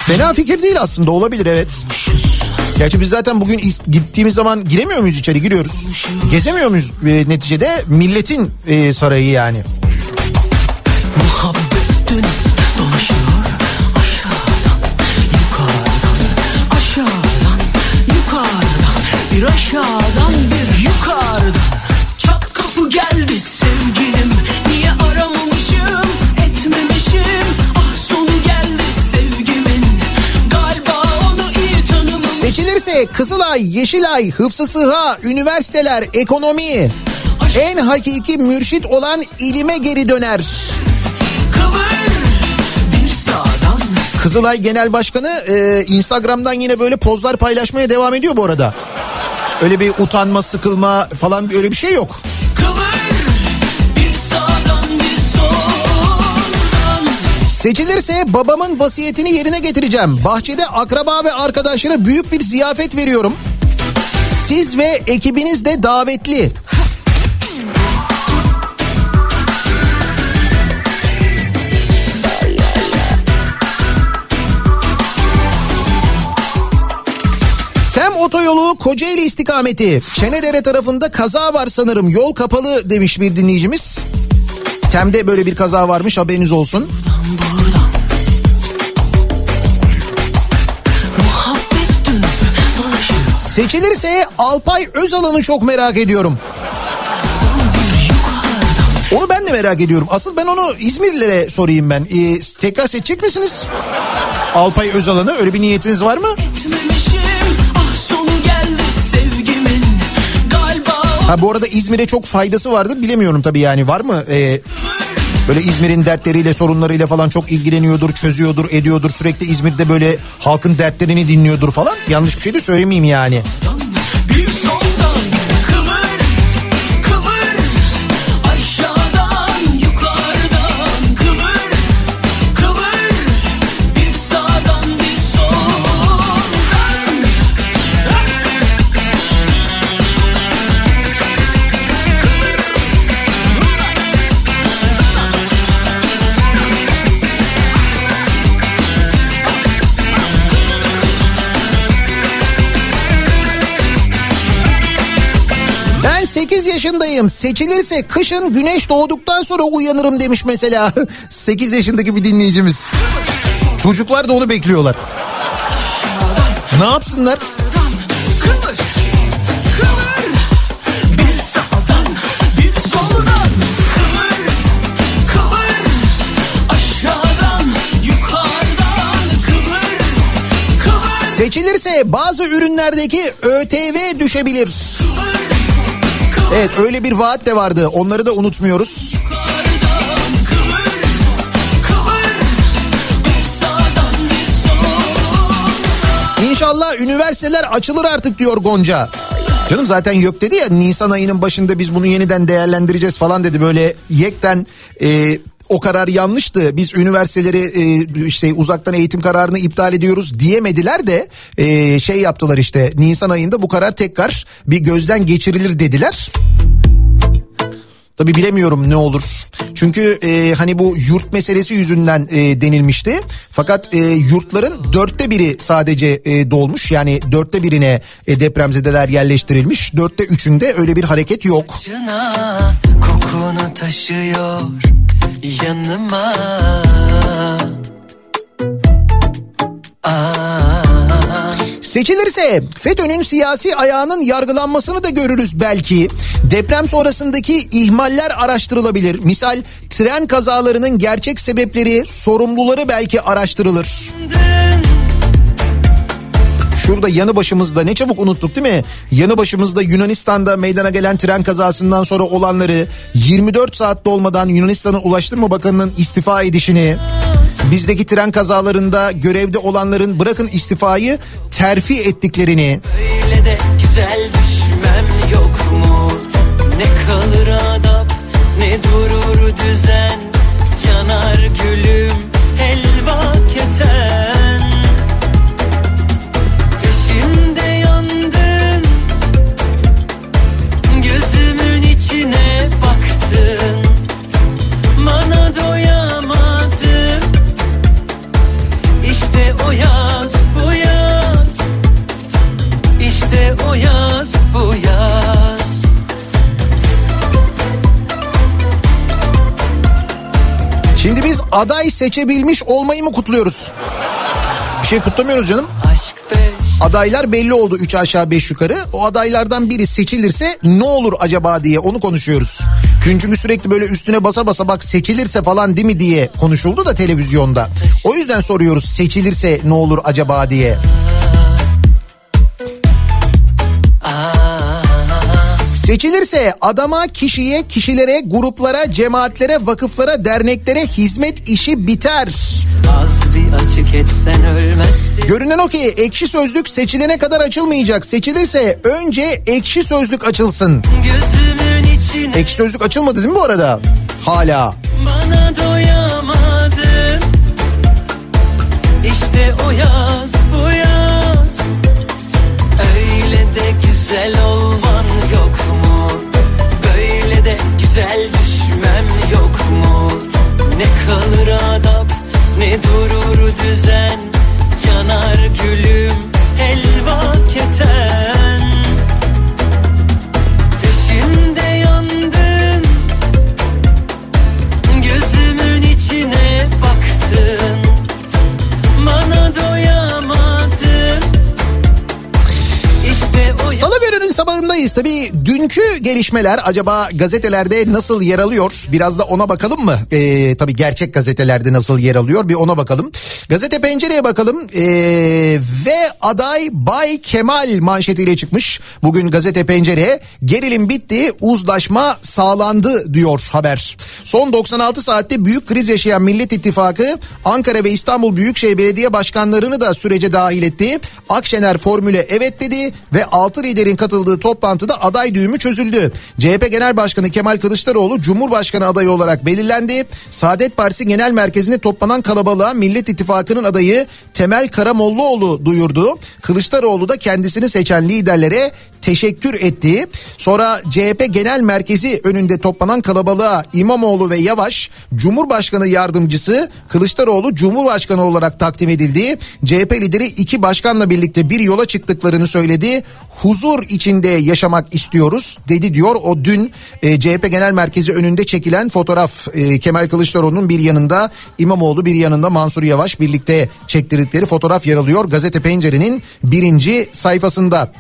Fena fikir değil aslında olabilir evet. Gerçi biz zaten bugün gittiğimiz zaman giremiyor muyuz içeri giriyoruz. Gezemiyor muyuz e, neticede milletin e, sarayı yani. Muhabbet dönüp dolaşıyor Bir aşağıdan bir yukarıdan. Çat kapı geldi sevgilim Niye aramamışım etmemişim? Ah sonu geldi sevgimin. Galiba onu iyi tanımamışım Seçilirse Kızılay, Yeşilay, Hıfzı Sıha, üniversiteler, ekonomi. En hakiki mürşit olan ilime geri döner. Kızılay Genel Başkanı e, Instagram'dan yine böyle pozlar paylaşmaya devam ediyor bu arada. Öyle bir utanma, sıkılma falan öyle bir şey yok. Seçilirse babamın vasiyetini yerine getireceğim. Bahçede akraba ve arkadaşlara büyük bir ziyafet veriyorum. Siz ve ekibiniz de davetli. Otoyolu Kocaeli istikameti. Çenedere tarafında kaza var sanırım. Yol kapalı demiş bir dinleyicimiz. Tem'de böyle bir kaza varmış haberiniz olsun. Seçilirse Alpay Özalan'ı çok merak ediyorum. Onu ben de merak ediyorum. Asıl ben onu İzmirlilere sorayım ben. Ee, tekrar seçecek misiniz? Alpay Özalan'ı öyle bir niyetiniz var mı? Ha bu arada İzmir'e çok faydası vardır bilemiyorum tabii yani var mı? Ee, böyle İzmir'in dertleriyle sorunlarıyla falan çok ilgileniyordur, çözüyordur, ediyordur. Sürekli İzmir'de böyle halkın dertlerini dinliyordur falan. Yanlış bir şey de söylemeyeyim yani. 8 yaşındayım. Seçilirse kışın güneş doğduktan sonra uyanırım demiş mesela. 8 yaşındaki bir dinleyicimiz. Çocuklar da onu bekliyorlar. Ne yapsınlar? Seçilirse bazı ürünlerdeki ÖTV düşebilir. Evet öyle bir vaat de vardı. Onları da unutmuyoruz. İnşallah üniversiteler açılır artık diyor Gonca. Canım zaten yok dedi ya Nisan ayının başında biz bunu yeniden değerlendireceğiz falan dedi. Böyle yekten e, o karar yanlıştı. Biz üniversiteleri e, işte uzaktan eğitim kararını iptal ediyoruz diyemediler de e, şey yaptılar işte Nisan ayında bu karar tekrar bir gözden geçirilir dediler. Tabi bilemiyorum ne olur. Çünkü e, hani bu yurt meselesi yüzünden e, denilmişti. Fakat e, yurtların dörtte biri sadece e, dolmuş. Yani dörtte birine e, depremzedeler yerleştirilmiş. Dörtte üçünde öyle bir hareket yok. Başına kokunu taşıyor yanıma Seçilirse FETÖ'nün siyasi ayağının yargılanmasını da görürüz belki. Deprem sonrasındaki ihmaller araştırılabilir. Misal tren kazalarının gerçek sebepleri, sorumluları belki araştırılır. Şurada yanı başımızda ne çabuk unuttuk değil mi? Yanı başımızda Yunanistan'da meydana gelen tren kazasından sonra olanları 24 saat dolmadan Yunanistan'ın Ulaştırma Bakanı'nın istifa edişini bizdeki tren kazalarında görevde olanların bırakın istifayı terfi ettiklerini Öyle de güzel düşmem yok mu? Ne kalır adap ne durur düzen Yanar gülüm aday seçebilmiş olmayı mı kutluyoruz? Bir şey kutlamıyoruz canım. Adaylar belli oldu 3 aşağı 5 yukarı. O adaylardan biri seçilirse ne olur acaba diye onu konuşuyoruz. Gün çünkü sürekli böyle üstüne basa basa bak seçilirse falan değil mi diye konuşuldu da televizyonda. O yüzden soruyoruz seçilirse ne olur acaba diye. Seçilirse adama, kişiye, kişilere, gruplara, cemaatlere, vakıflara, derneklere hizmet işi biter. Görünen o ki ekşi sözlük seçilene kadar açılmayacak. Seçilirse önce ekşi sözlük açılsın. Ekşi sözlük açılmadı değil mi bu arada? Hala. bana doyamadın İşte o yaz kalır adap ne durur düzen Yanar gülüm. Helva keten sabahındayız. Tabii dünkü gelişmeler acaba gazetelerde nasıl yer alıyor? Biraz da ona bakalım mı? Ee, tabii gerçek gazetelerde nasıl yer alıyor? Bir ona bakalım. Gazete Pencere'ye bakalım. Ee, ve aday Bay Kemal manşetiyle çıkmış. Bugün Gazete Pencere gerilim bitti uzlaşma sağlandı diyor haber. Son 96 saatte büyük kriz yaşayan Millet İttifakı Ankara ve İstanbul Büyükşehir Belediye Başkanlarını da sürece dahil etti. Akşener formüle evet dedi ve 6 liderin katıldığı toplantıda aday düğümü çözüldü. CHP Genel Başkanı Kemal Kılıçdaroğlu Cumhurbaşkanı adayı olarak belirlendi. Saadet Partisi Genel Merkezi'nde toplanan kalabalığa Millet İttifakı'nın adayı Temel Karamollaoğlu duyurdu. Kılıçdaroğlu da kendisini seçen liderlere teşekkür etti. Sonra CHP Genel Merkezi önünde toplanan kalabalığa İmamoğlu ve Yavaş Cumhurbaşkanı yardımcısı Kılıçdaroğlu Cumhurbaşkanı olarak takdim edildi. CHP lideri iki başkanla birlikte bir yola çıktıklarını söyledi. Huzur içinde yaşamak istiyoruz dedi diyor. O dün e, CHP Genel Merkezi önünde çekilen fotoğraf e, Kemal Kılıçdaroğlu'nun bir yanında İmamoğlu bir yanında Mansur Yavaş birlikte çektirdikleri fotoğraf yer alıyor. Gazete Pencere'nin birinci sayfasında.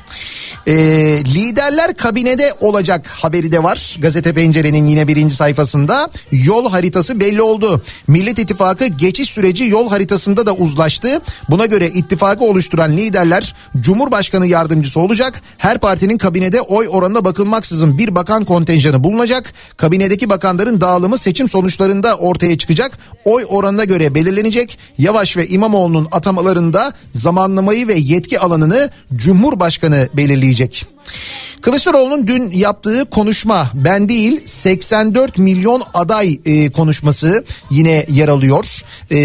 E, liderler kabinede olacak haberi de var. Gazete Pencere'nin yine birinci sayfasında yol haritası belli oldu. Millet İttifakı geçiş süreci yol haritasında da uzlaştı. Buna göre ittifakı oluşturan liderler Cumhurbaşkanı yardımcısı olacak. Her partinin kabinede oy oranına bakılmaksızın bir bakan kontenjanı bulunacak. Kabinedeki bakanların dağılımı seçim sonuçlarında ortaya çıkacak. Oy oranına göre belirlenecek. Yavaş ve İmamoğlu'nun atamalarında zamanlamayı ve yetki alanını Cumhurbaşkanı belirleyecek. Kılıçdaroğlu'nun dün yaptığı konuşma ben değil 84 milyon aday e, konuşması yine yer alıyor. E,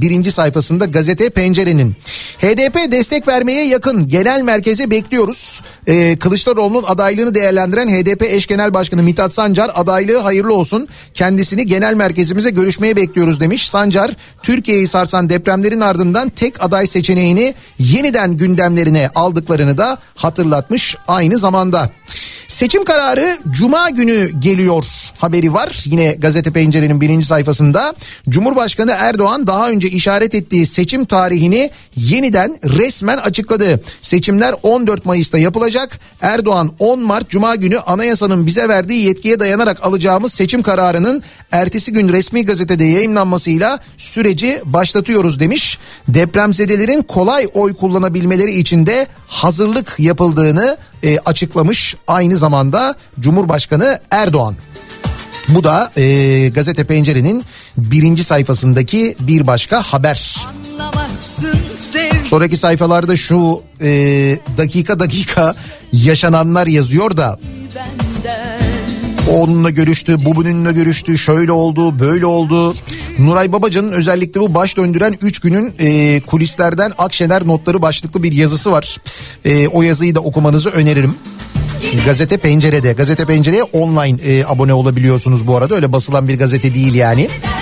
birinci sayfasında gazete Pencere'nin. HDP destek vermeye yakın genel merkeze bekliyoruz. E, Kılıçdaroğlu'nun adaylığını değerlendiren HDP eş genel başkanı Mithat Sancar adaylığı hayırlı olsun. Kendisini genel merkezimize görüşmeye bekliyoruz demiş. Sancar Türkiye'yi sarsan depremlerin ardından tek aday seçeneğini yeniden gündemlerine aldıklarını da hatırlatmış aynı zamanda. Seçim kararı Cuma günü geliyor haberi var. Yine gazete pencerenin birinci sayfasında. Cumhurbaşkanı Erdoğan daha önce işaret ettiği seçim tarihini yeniden resmen açıkladı. Seçimler 14 Mayıs'ta yapılacak. Erdoğan 10 Mart Cuma günü anayasanın bize verdiği yetkiye dayanarak alacağımız seçim kararının ertesi gün resmi gazetede yayınlanmasıyla süreci başlatıyoruz demiş. Depremzedelerin kolay oy kullanabilmeleri için de hazırlık yapıldığını e, açıklamış aynı zamanda Cumhurbaşkanı Erdoğan. Bu da e, gazete pencerenin birinci sayfasındaki bir başka haber. Sonraki sayfalarda şu e, dakika dakika yaşananlar yazıyor da onunla görüştü, bu bununla görüştü, şöyle oldu, böyle oldu. Nuray Babacan'ın özellikle bu baş döndüren 3 günün e, kulislerden Akşener notları başlıklı bir yazısı var. E, o yazıyı da okumanızı öneririm. Gazete Pencere'de. Gazete Pencere'ye online e, abone olabiliyorsunuz bu arada. Öyle basılan bir gazete değil yani. zinciri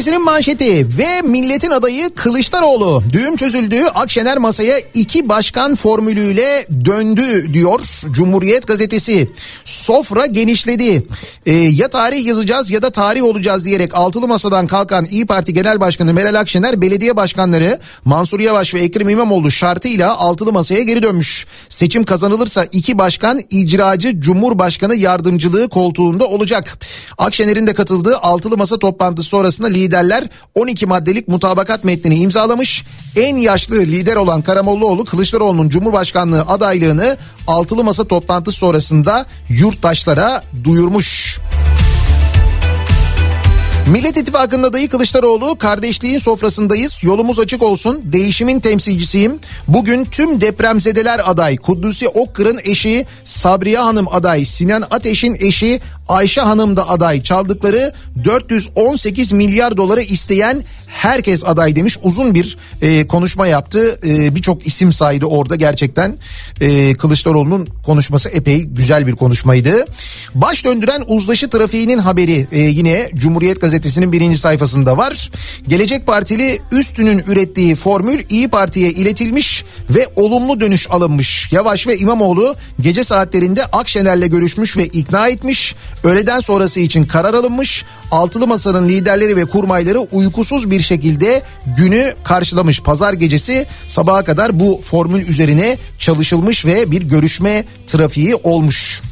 Gazetesi'nin manşeti ve milletin adayı Kılıçdaroğlu. Düğüm çözüldü. Akşener masaya iki başkan formülüyle döndü diyor Cumhuriyet Gazetesi. Sofra genişledi. Ee, ya tarih yazacağız ya da tarih olacağız diyerek altılı masadan kalkan İyi Parti Genel Başkanı Meral Akşener belediye başkanları Mansur Yavaş ve Ekrem İmamoğlu şartıyla altılı masaya geri dönmüş. Seçim kazanılırsa iki başkan icracı Cumhurbaşkanı yardımcılığı koltuğunda olacak. Akşener'in de katıldığı altılı masa toplantısı sonrasında lider liderler 12 maddelik mutabakat metnini imzalamış. En yaşlı lider olan Karamollaoğlu Kılıçdaroğlu'nun Cumhurbaşkanlığı adaylığını altılı masa toplantısı sonrasında yurttaşlara duyurmuş. Millet İttifakı'nın adayı Kılıçdaroğlu kardeşliğin sofrasındayız yolumuz açık olsun değişimin temsilcisiyim. Bugün tüm depremzedeler aday Kudüs'ü Okkır'ın eşi Sabriye Hanım aday Sinan Ateş'in eşi Ayşe Hanım da aday çaldıkları 418 milyar doları isteyen herkes aday demiş uzun bir e, konuşma yaptı E, birçok isim saydı orada gerçekten e, Kılıçdaroğlu'nun konuşması epey güzel bir konuşmaydı. Baş döndüren uzlaşı trafiğinin haberi e, yine Cumhuriyet Gazetesi'nin birinci sayfasında var. Gelecek Partili Üstün'ün ürettiği formül İyi Parti'ye iletilmiş ve olumlu dönüş alınmış. Yavaş ve İmamoğlu gece saatlerinde Akşener'le görüşmüş ve ikna etmiş. Öğleden sonrası için karar alınmış. Altılı Masa'nın liderleri ve kurmayları uykusuz bir şekilde günü karşılamış. Pazar gecesi sabaha kadar bu formül üzerine çalışılmış ve bir görüşme trafiği olmuş.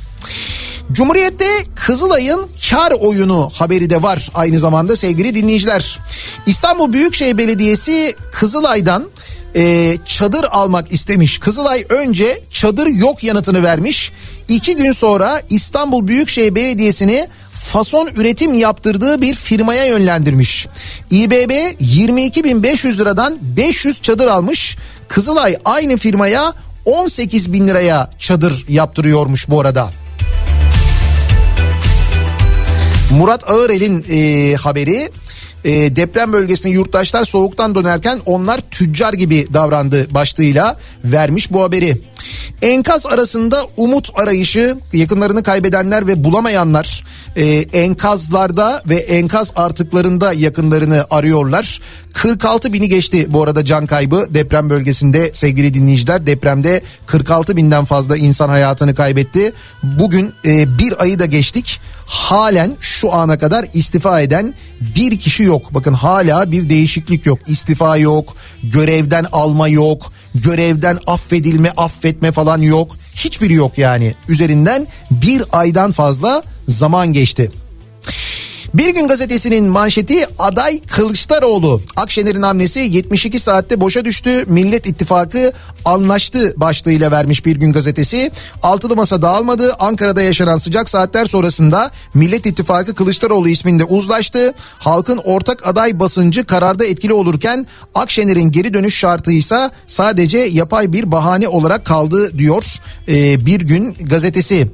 Cumhuriyet'te Kızılay'ın kar oyunu haberi de var aynı zamanda sevgili dinleyiciler. İstanbul Büyükşehir Belediyesi Kızılay'dan e, çadır almak istemiş. Kızılay önce çadır yok yanıtını vermiş. İki gün sonra İstanbul Büyükşehir Belediyesi'ni fason üretim yaptırdığı bir firmaya yönlendirmiş. İBB 22.500 liradan 500 çadır almış. Kızılay aynı firmaya 18 bin liraya çadır yaptırıyormuş bu arada. Murat Ağırel'in e, haberi e, deprem bölgesinde yurttaşlar soğuktan dönerken onlar tüccar gibi davrandı başlığıyla vermiş bu haberi. Enkaz arasında umut arayışı yakınlarını kaybedenler ve bulamayanlar e, enkazlarda ve enkaz artıklarında yakınlarını arıyorlar. 46 bini geçti bu arada can kaybı deprem bölgesinde sevgili dinleyiciler. Depremde 46 binden fazla insan hayatını kaybetti. Bugün e, bir ayı da geçtik. Halen şu ana kadar istifa eden bir kişi yok. Bakın hala bir değişiklik yok. İstifa yok, görevden alma yok, görevden affedilme, affetme falan yok. Hiçbiri yok yani. Üzerinden bir aydan fazla zaman geçti. Bir gün gazetesinin manşeti aday Kılıçdaroğlu. Akşener'in hamlesi 72 saatte boşa düştü. Millet İttifakı anlaştı başlığıyla vermiş bir gün gazetesi. Altılı masa dağılmadı. Ankara'da yaşanan sıcak saatler sonrasında Millet İttifakı Kılıçdaroğlu isminde uzlaştı. Halkın ortak aday basıncı kararda etkili olurken Akşener'in geri dönüş şartı ise sadece yapay bir bahane olarak kaldı diyor ee, bir gün gazetesi.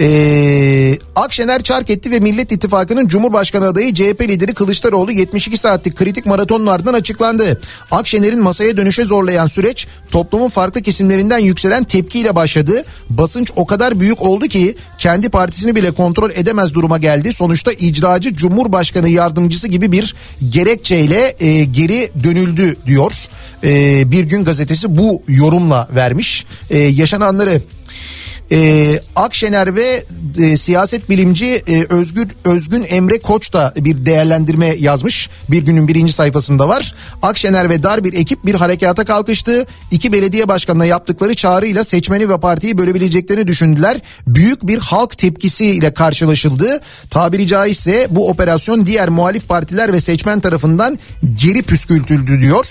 Ee, Akşener çark etti ve Millet İttifakı'nın Cumhurbaşkanı adayı CHP lideri Kılıçdaroğlu 72 saatlik kritik maratonun ardından açıklandı. Akşener'in masaya dönüşe zorlayan süreç toplumun farklı kesimlerinden yükselen tepkiyle başladı. Basınç o kadar büyük oldu ki kendi partisini bile kontrol edemez duruma geldi. Sonuçta icracı Cumhurbaşkanı yardımcısı gibi bir gerekçeyle e, geri dönüldü diyor. E, bir gün gazetesi bu yorumla vermiş. E, yaşananları ee, Akşener ve e, siyaset bilimci e, Özgür Özgün Emre Koç da bir değerlendirme yazmış. Bir günün birinci sayfasında var. Akşener ve dar bir ekip bir harekata kalkıştı. İki belediye başkanına yaptıkları çağrıyla seçmeni ve partiyi bölebileceklerini düşündüler. Büyük bir halk tepkisiyle karşılaşıldı. Tabiri caizse bu operasyon diğer muhalif partiler ve seçmen tarafından geri püskürtüldü diyor.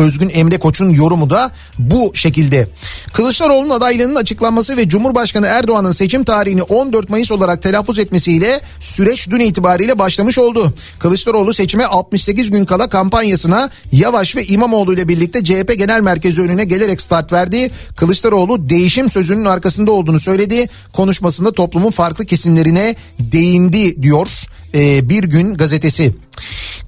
Özgün Emre Koç'un yorumu da bu şekilde. Kılıçdaroğlu'nun adaylığının açıklanması ve Cumhurbaşkanı Erdoğan'ın seçim tarihini 14 Mayıs olarak telaffuz etmesiyle süreç dün itibariyle başlamış oldu. Kılıçdaroğlu seçime 68 gün kala kampanyasına Yavaş ve İmamoğlu ile birlikte CHP Genel Merkezi önüne gelerek start verdi. Kılıçdaroğlu değişim sözünün arkasında olduğunu söyledi. Konuşmasında toplumun farklı kesimlerine değindi diyor e, Bir Gün gazetesi.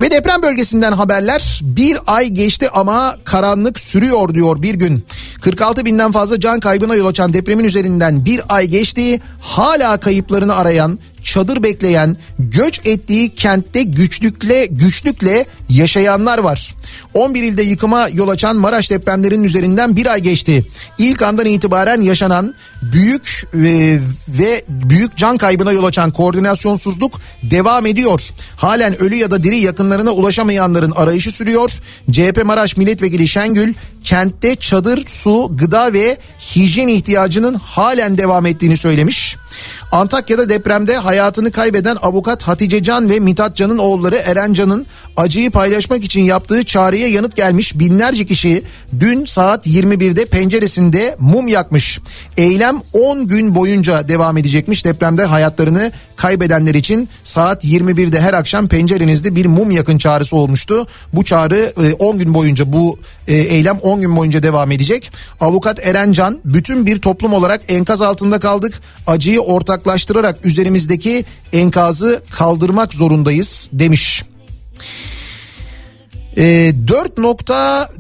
Ve deprem bölgesinden haberler bir ay geçti ama karanlık sürüyor diyor bir gün. 46 binden fazla can kaybına yol açan depremin üzerinden bir ay geçti. Hala kayıplarını arayan, çadır bekleyen, göç ettiği kentte güçlükle güçlükle yaşayanlar var. 11 ilde yıkıma yol açan Maraş depremlerinin üzerinden bir ay geçti. İlk andan itibaren yaşanan büyük e, ve büyük can kaybına yol açan koordinasyonsuzluk devam ediyor. Halen ölü ya da diri yakınlarına ulaşamayanların arayışı sürüyor. CHP Maraş Milletvekili Şengül kentte çadır, su, gıda ve hijyen ihtiyacının halen devam ettiğini söylemiş. Antakya'da depremde hayatını kaybeden avukat Hatice Can ve Mithat Can'ın oğulları Eren Can'ın acıyı paylaşmak için yaptığı çağrıya yanıt gelmiş binlerce kişi dün saat 21'de penceresinde mum yakmış. Eylem 10 gün boyunca devam edecekmiş depremde hayatlarını kaybedenler için saat 21'de her akşam pencerenizde bir mum yakın çağrısı olmuştu. Bu çağrı e, 10 gün boyunca bu e, eylem 10 gün boyunca devam edecek. Avukat Eren Can bütün bir toplum olarak enkaz altında kaldık. Acıyı ortaklaştırarak üzerimizdeki enkazı kaldırmak zorundayız demiş. E, 4 nokta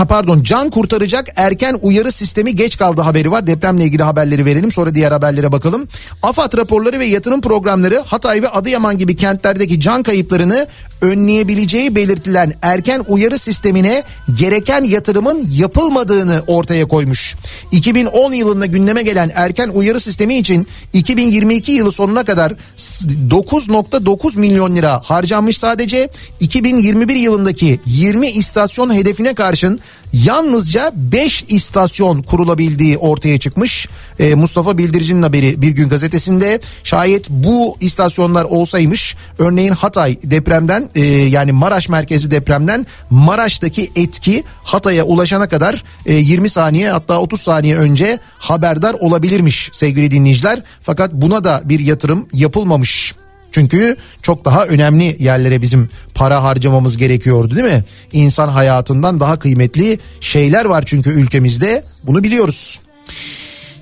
Ha pardon can kurtaracak erken uyarı sistemi geç kaldı haberi var. Depremle ilgili haberleri verelim sonra diğer haberlere bakalım. AFAD raporları ve yatırım programları Hatay ve Adıyaman gibi kentlerdeki can kayıplarını önleyebileceği belirtilen erken uyarı sistemine gereken yatırımın yapılmadığını ortaya koymuş. 2010 yılında gündeme gelen erken uyarı sistemi için 2022 yılı sonuna kadar 9.9 milyon lira harcanmış sadece 2021 yılındaki 20 istasyon hedefine karşın yalnızca 5 istasyon kurulabildiği ortaya çıkmış. Ee, Mustafa Bildirici'nin haberi Bir Gün Gazetesi'nde şayet bu istasyonlar olsaymış örneğin Hatay depremden e, yani Maraş merkezi depremden Maraş'taki etki Hatay'a ulaşana kadar e, 20 saniye hatta 30 saniye önce haberdar olabilirmiş sevgili dinleyiciler. Fakat buna da bir yatırım yapılmamış. Çünkü çok daha önemli yerlere bizim para harcamamız gerekiyordu değil mi? İnsan hayatından daha kıymetli şeyler var çünkü ülkemizde bunu biliyoruz.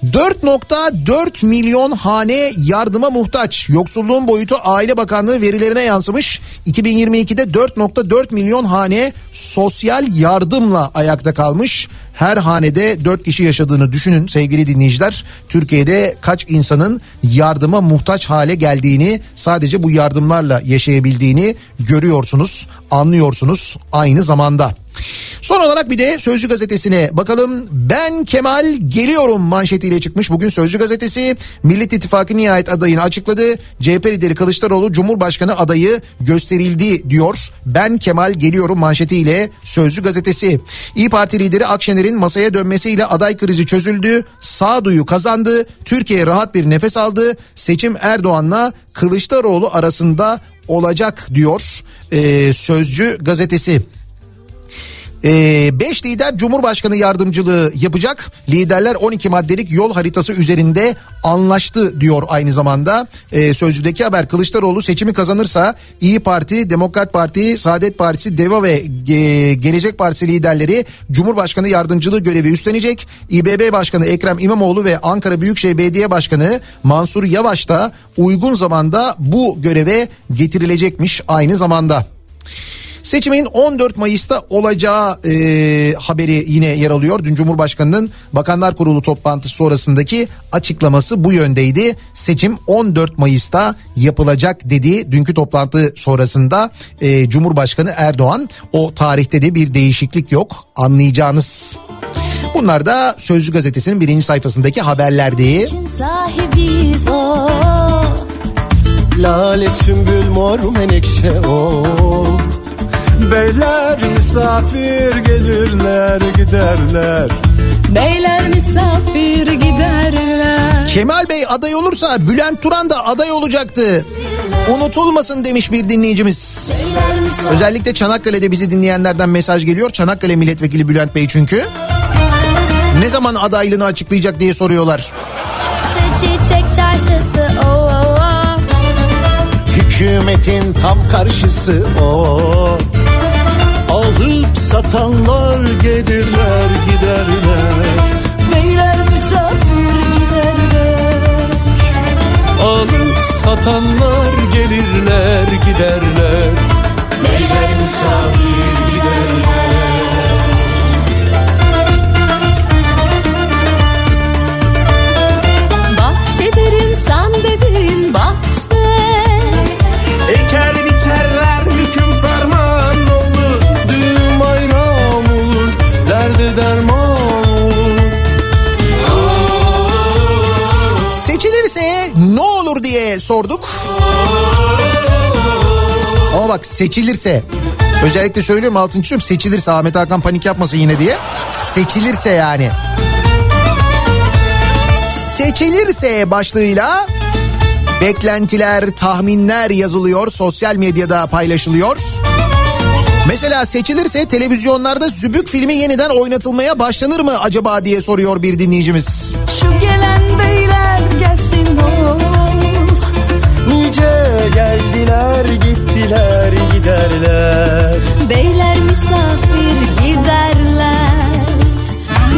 4.4 milyon hane yardıma muhtaç. Yoksulluğun boyutu Aile Bakanlığı verilerine yansımış. 2022'de 4.4 milyon hane sosyal yardımla ayakta kalmış. Her hanede 4 kişi yaşadığını düşünün sevgili dinleyiciler. Türkiye'de kaç insanın yardıma muhtaç hale geldiğini sadece bu yardımlarla yaşayabildiğini görüyorsunuz, anlıyorsunuz aynı zamanda. Son olarak bir de Sözcü gazetesine bakalım. Ben Kemal geliyorum manşetiyle çıkmış. Bugün Sözcü gazetesi Millet İttifakı nihayet adayını açıkladı. CHP lideri Kılıçdaroğlu Cumhurbaşkanı adayı gösterildi diyor. Ben Kemal geliyorum manşetiyle Sözcü gazetesi. İyi Parti lideri Akşener'in masaya dönmesiyle aday krizi çözüldü. Sağduyu kazandı. Türkiye rahat bir nefes aldı. Seçim Erdoğan'la Kılıçdaroğlu arasında olacak diyor ee, Sözcü gazetesi. 5 ee, lider Cumhurbaşkanı yardımcılığı yapacak. Liderler 12 maddelik yol haritası üzerinde anlaştı diyor aynı zamanda. Ee, sözcüdeki haber Kılıçdaroğlu seçimi kazanırsa İyi Parti, Demokrat Parti, Saadet Partisi, DEVA ve e, Gelecek Partisi liderleri Cumhurbaşkanı yardımcılığı görevi üstlenecek. İBB Başkanı Ekrem İmamoğlu ve Ankara Büyükşehir Belediye Başkanı Mansur Yavaş da uygun zamanda bu göreve getirilecekmiş aynı zamanda. Seçimin 14 Mayıs'ta olacağı e, haberi yine yer alıyor. Dün Cumhurbaşkanı'nın Bakanlar Kurulu toplantısı sonrasındaki açıklaması bu yöndeydi. Seçim 14 Mayıs'ta yapılacak dedi. Dünkü toplantı sonrasında e, Cumhurbaşkanı Erdoğan o tarihte de bir değişiklik yok anlayacağınız. Bunlar da Sözcü Gazetesi'nin birinci sayfasındaki haberlerdi. O Lale sümbül mor menekşe o Beyler misafir gelirler giderler Beyler misafir giderler Kemal Bey aday olursa Bülent Turan da aday olacaktı. Unutulmasın demiş bir dinleyicimiz. Özellikle Çanakkale'de bizi dinleyenlerden mesaj geliyor. Çanakkale Milletvekili Bülent Bey çünkü. Ne zaman adaylığını açıklayacak diye soruyorlar. Çiçek çarşısı o o o Hükümetin tam karşısı o Alıp satanlar gelirler giderler. Beyler misafir giderler. Alıp satanlar gelirler giderler. Beyler misafir sorduk. Ama bak seçilirse Özellikle söylüyorum altın çiziyorum seçilirse Ahmet Hakan panik yapmasın yine diye. Seçilirse yani. Seçilirse başlığıyla beklentiler, tahminler yazılıyor, sosyal medyada paylaşılıyor. Mesela seçilirse televizyonlarda Zübük filmi yeniden oynatılmaya başlanır mı acaba diye soruyor bir dinleyicimiz. Geldiler gittiler giderler. Beyler misafir giderler.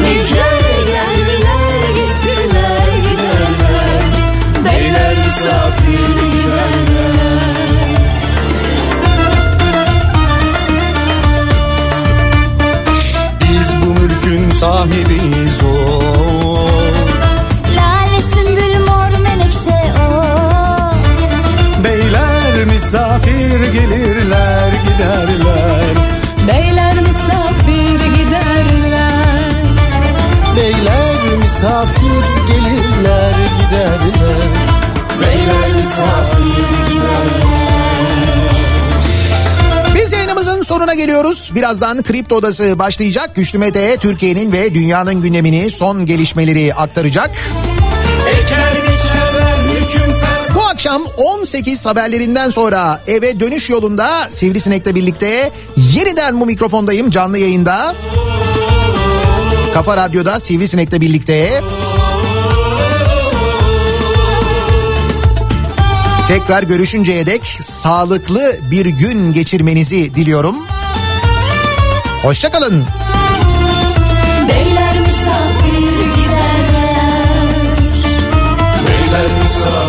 Nice geldiler gittiler giderler. Beyler misafir giderler. Biz bu mülkün sahibiyiz o misafir gelirler giderler Beyler misafir giderler Beyler misafir gelirler giderler Beyler misafir giderler Biz yayınımızın sonuna geliyoruz. Birazdan Kripto Odası başlayacak. Güçlü Mete Türkiye'nin ve dünyanın gündemini son gelişmeleri aktaracak. Akşam 18 haberlerinden sonra eve dönüş yolunda Sivrisinek'le birlikte yeniden bu mikrofondayım canlı yayında. Kafa Radyo'da Sivrisinek'le birlikte. Tekrar görüşünceye dek sağlıklı bir gün geçirmenizi diliyorum. Hoşçakalın. Beyler misafir giderler Beyler misafir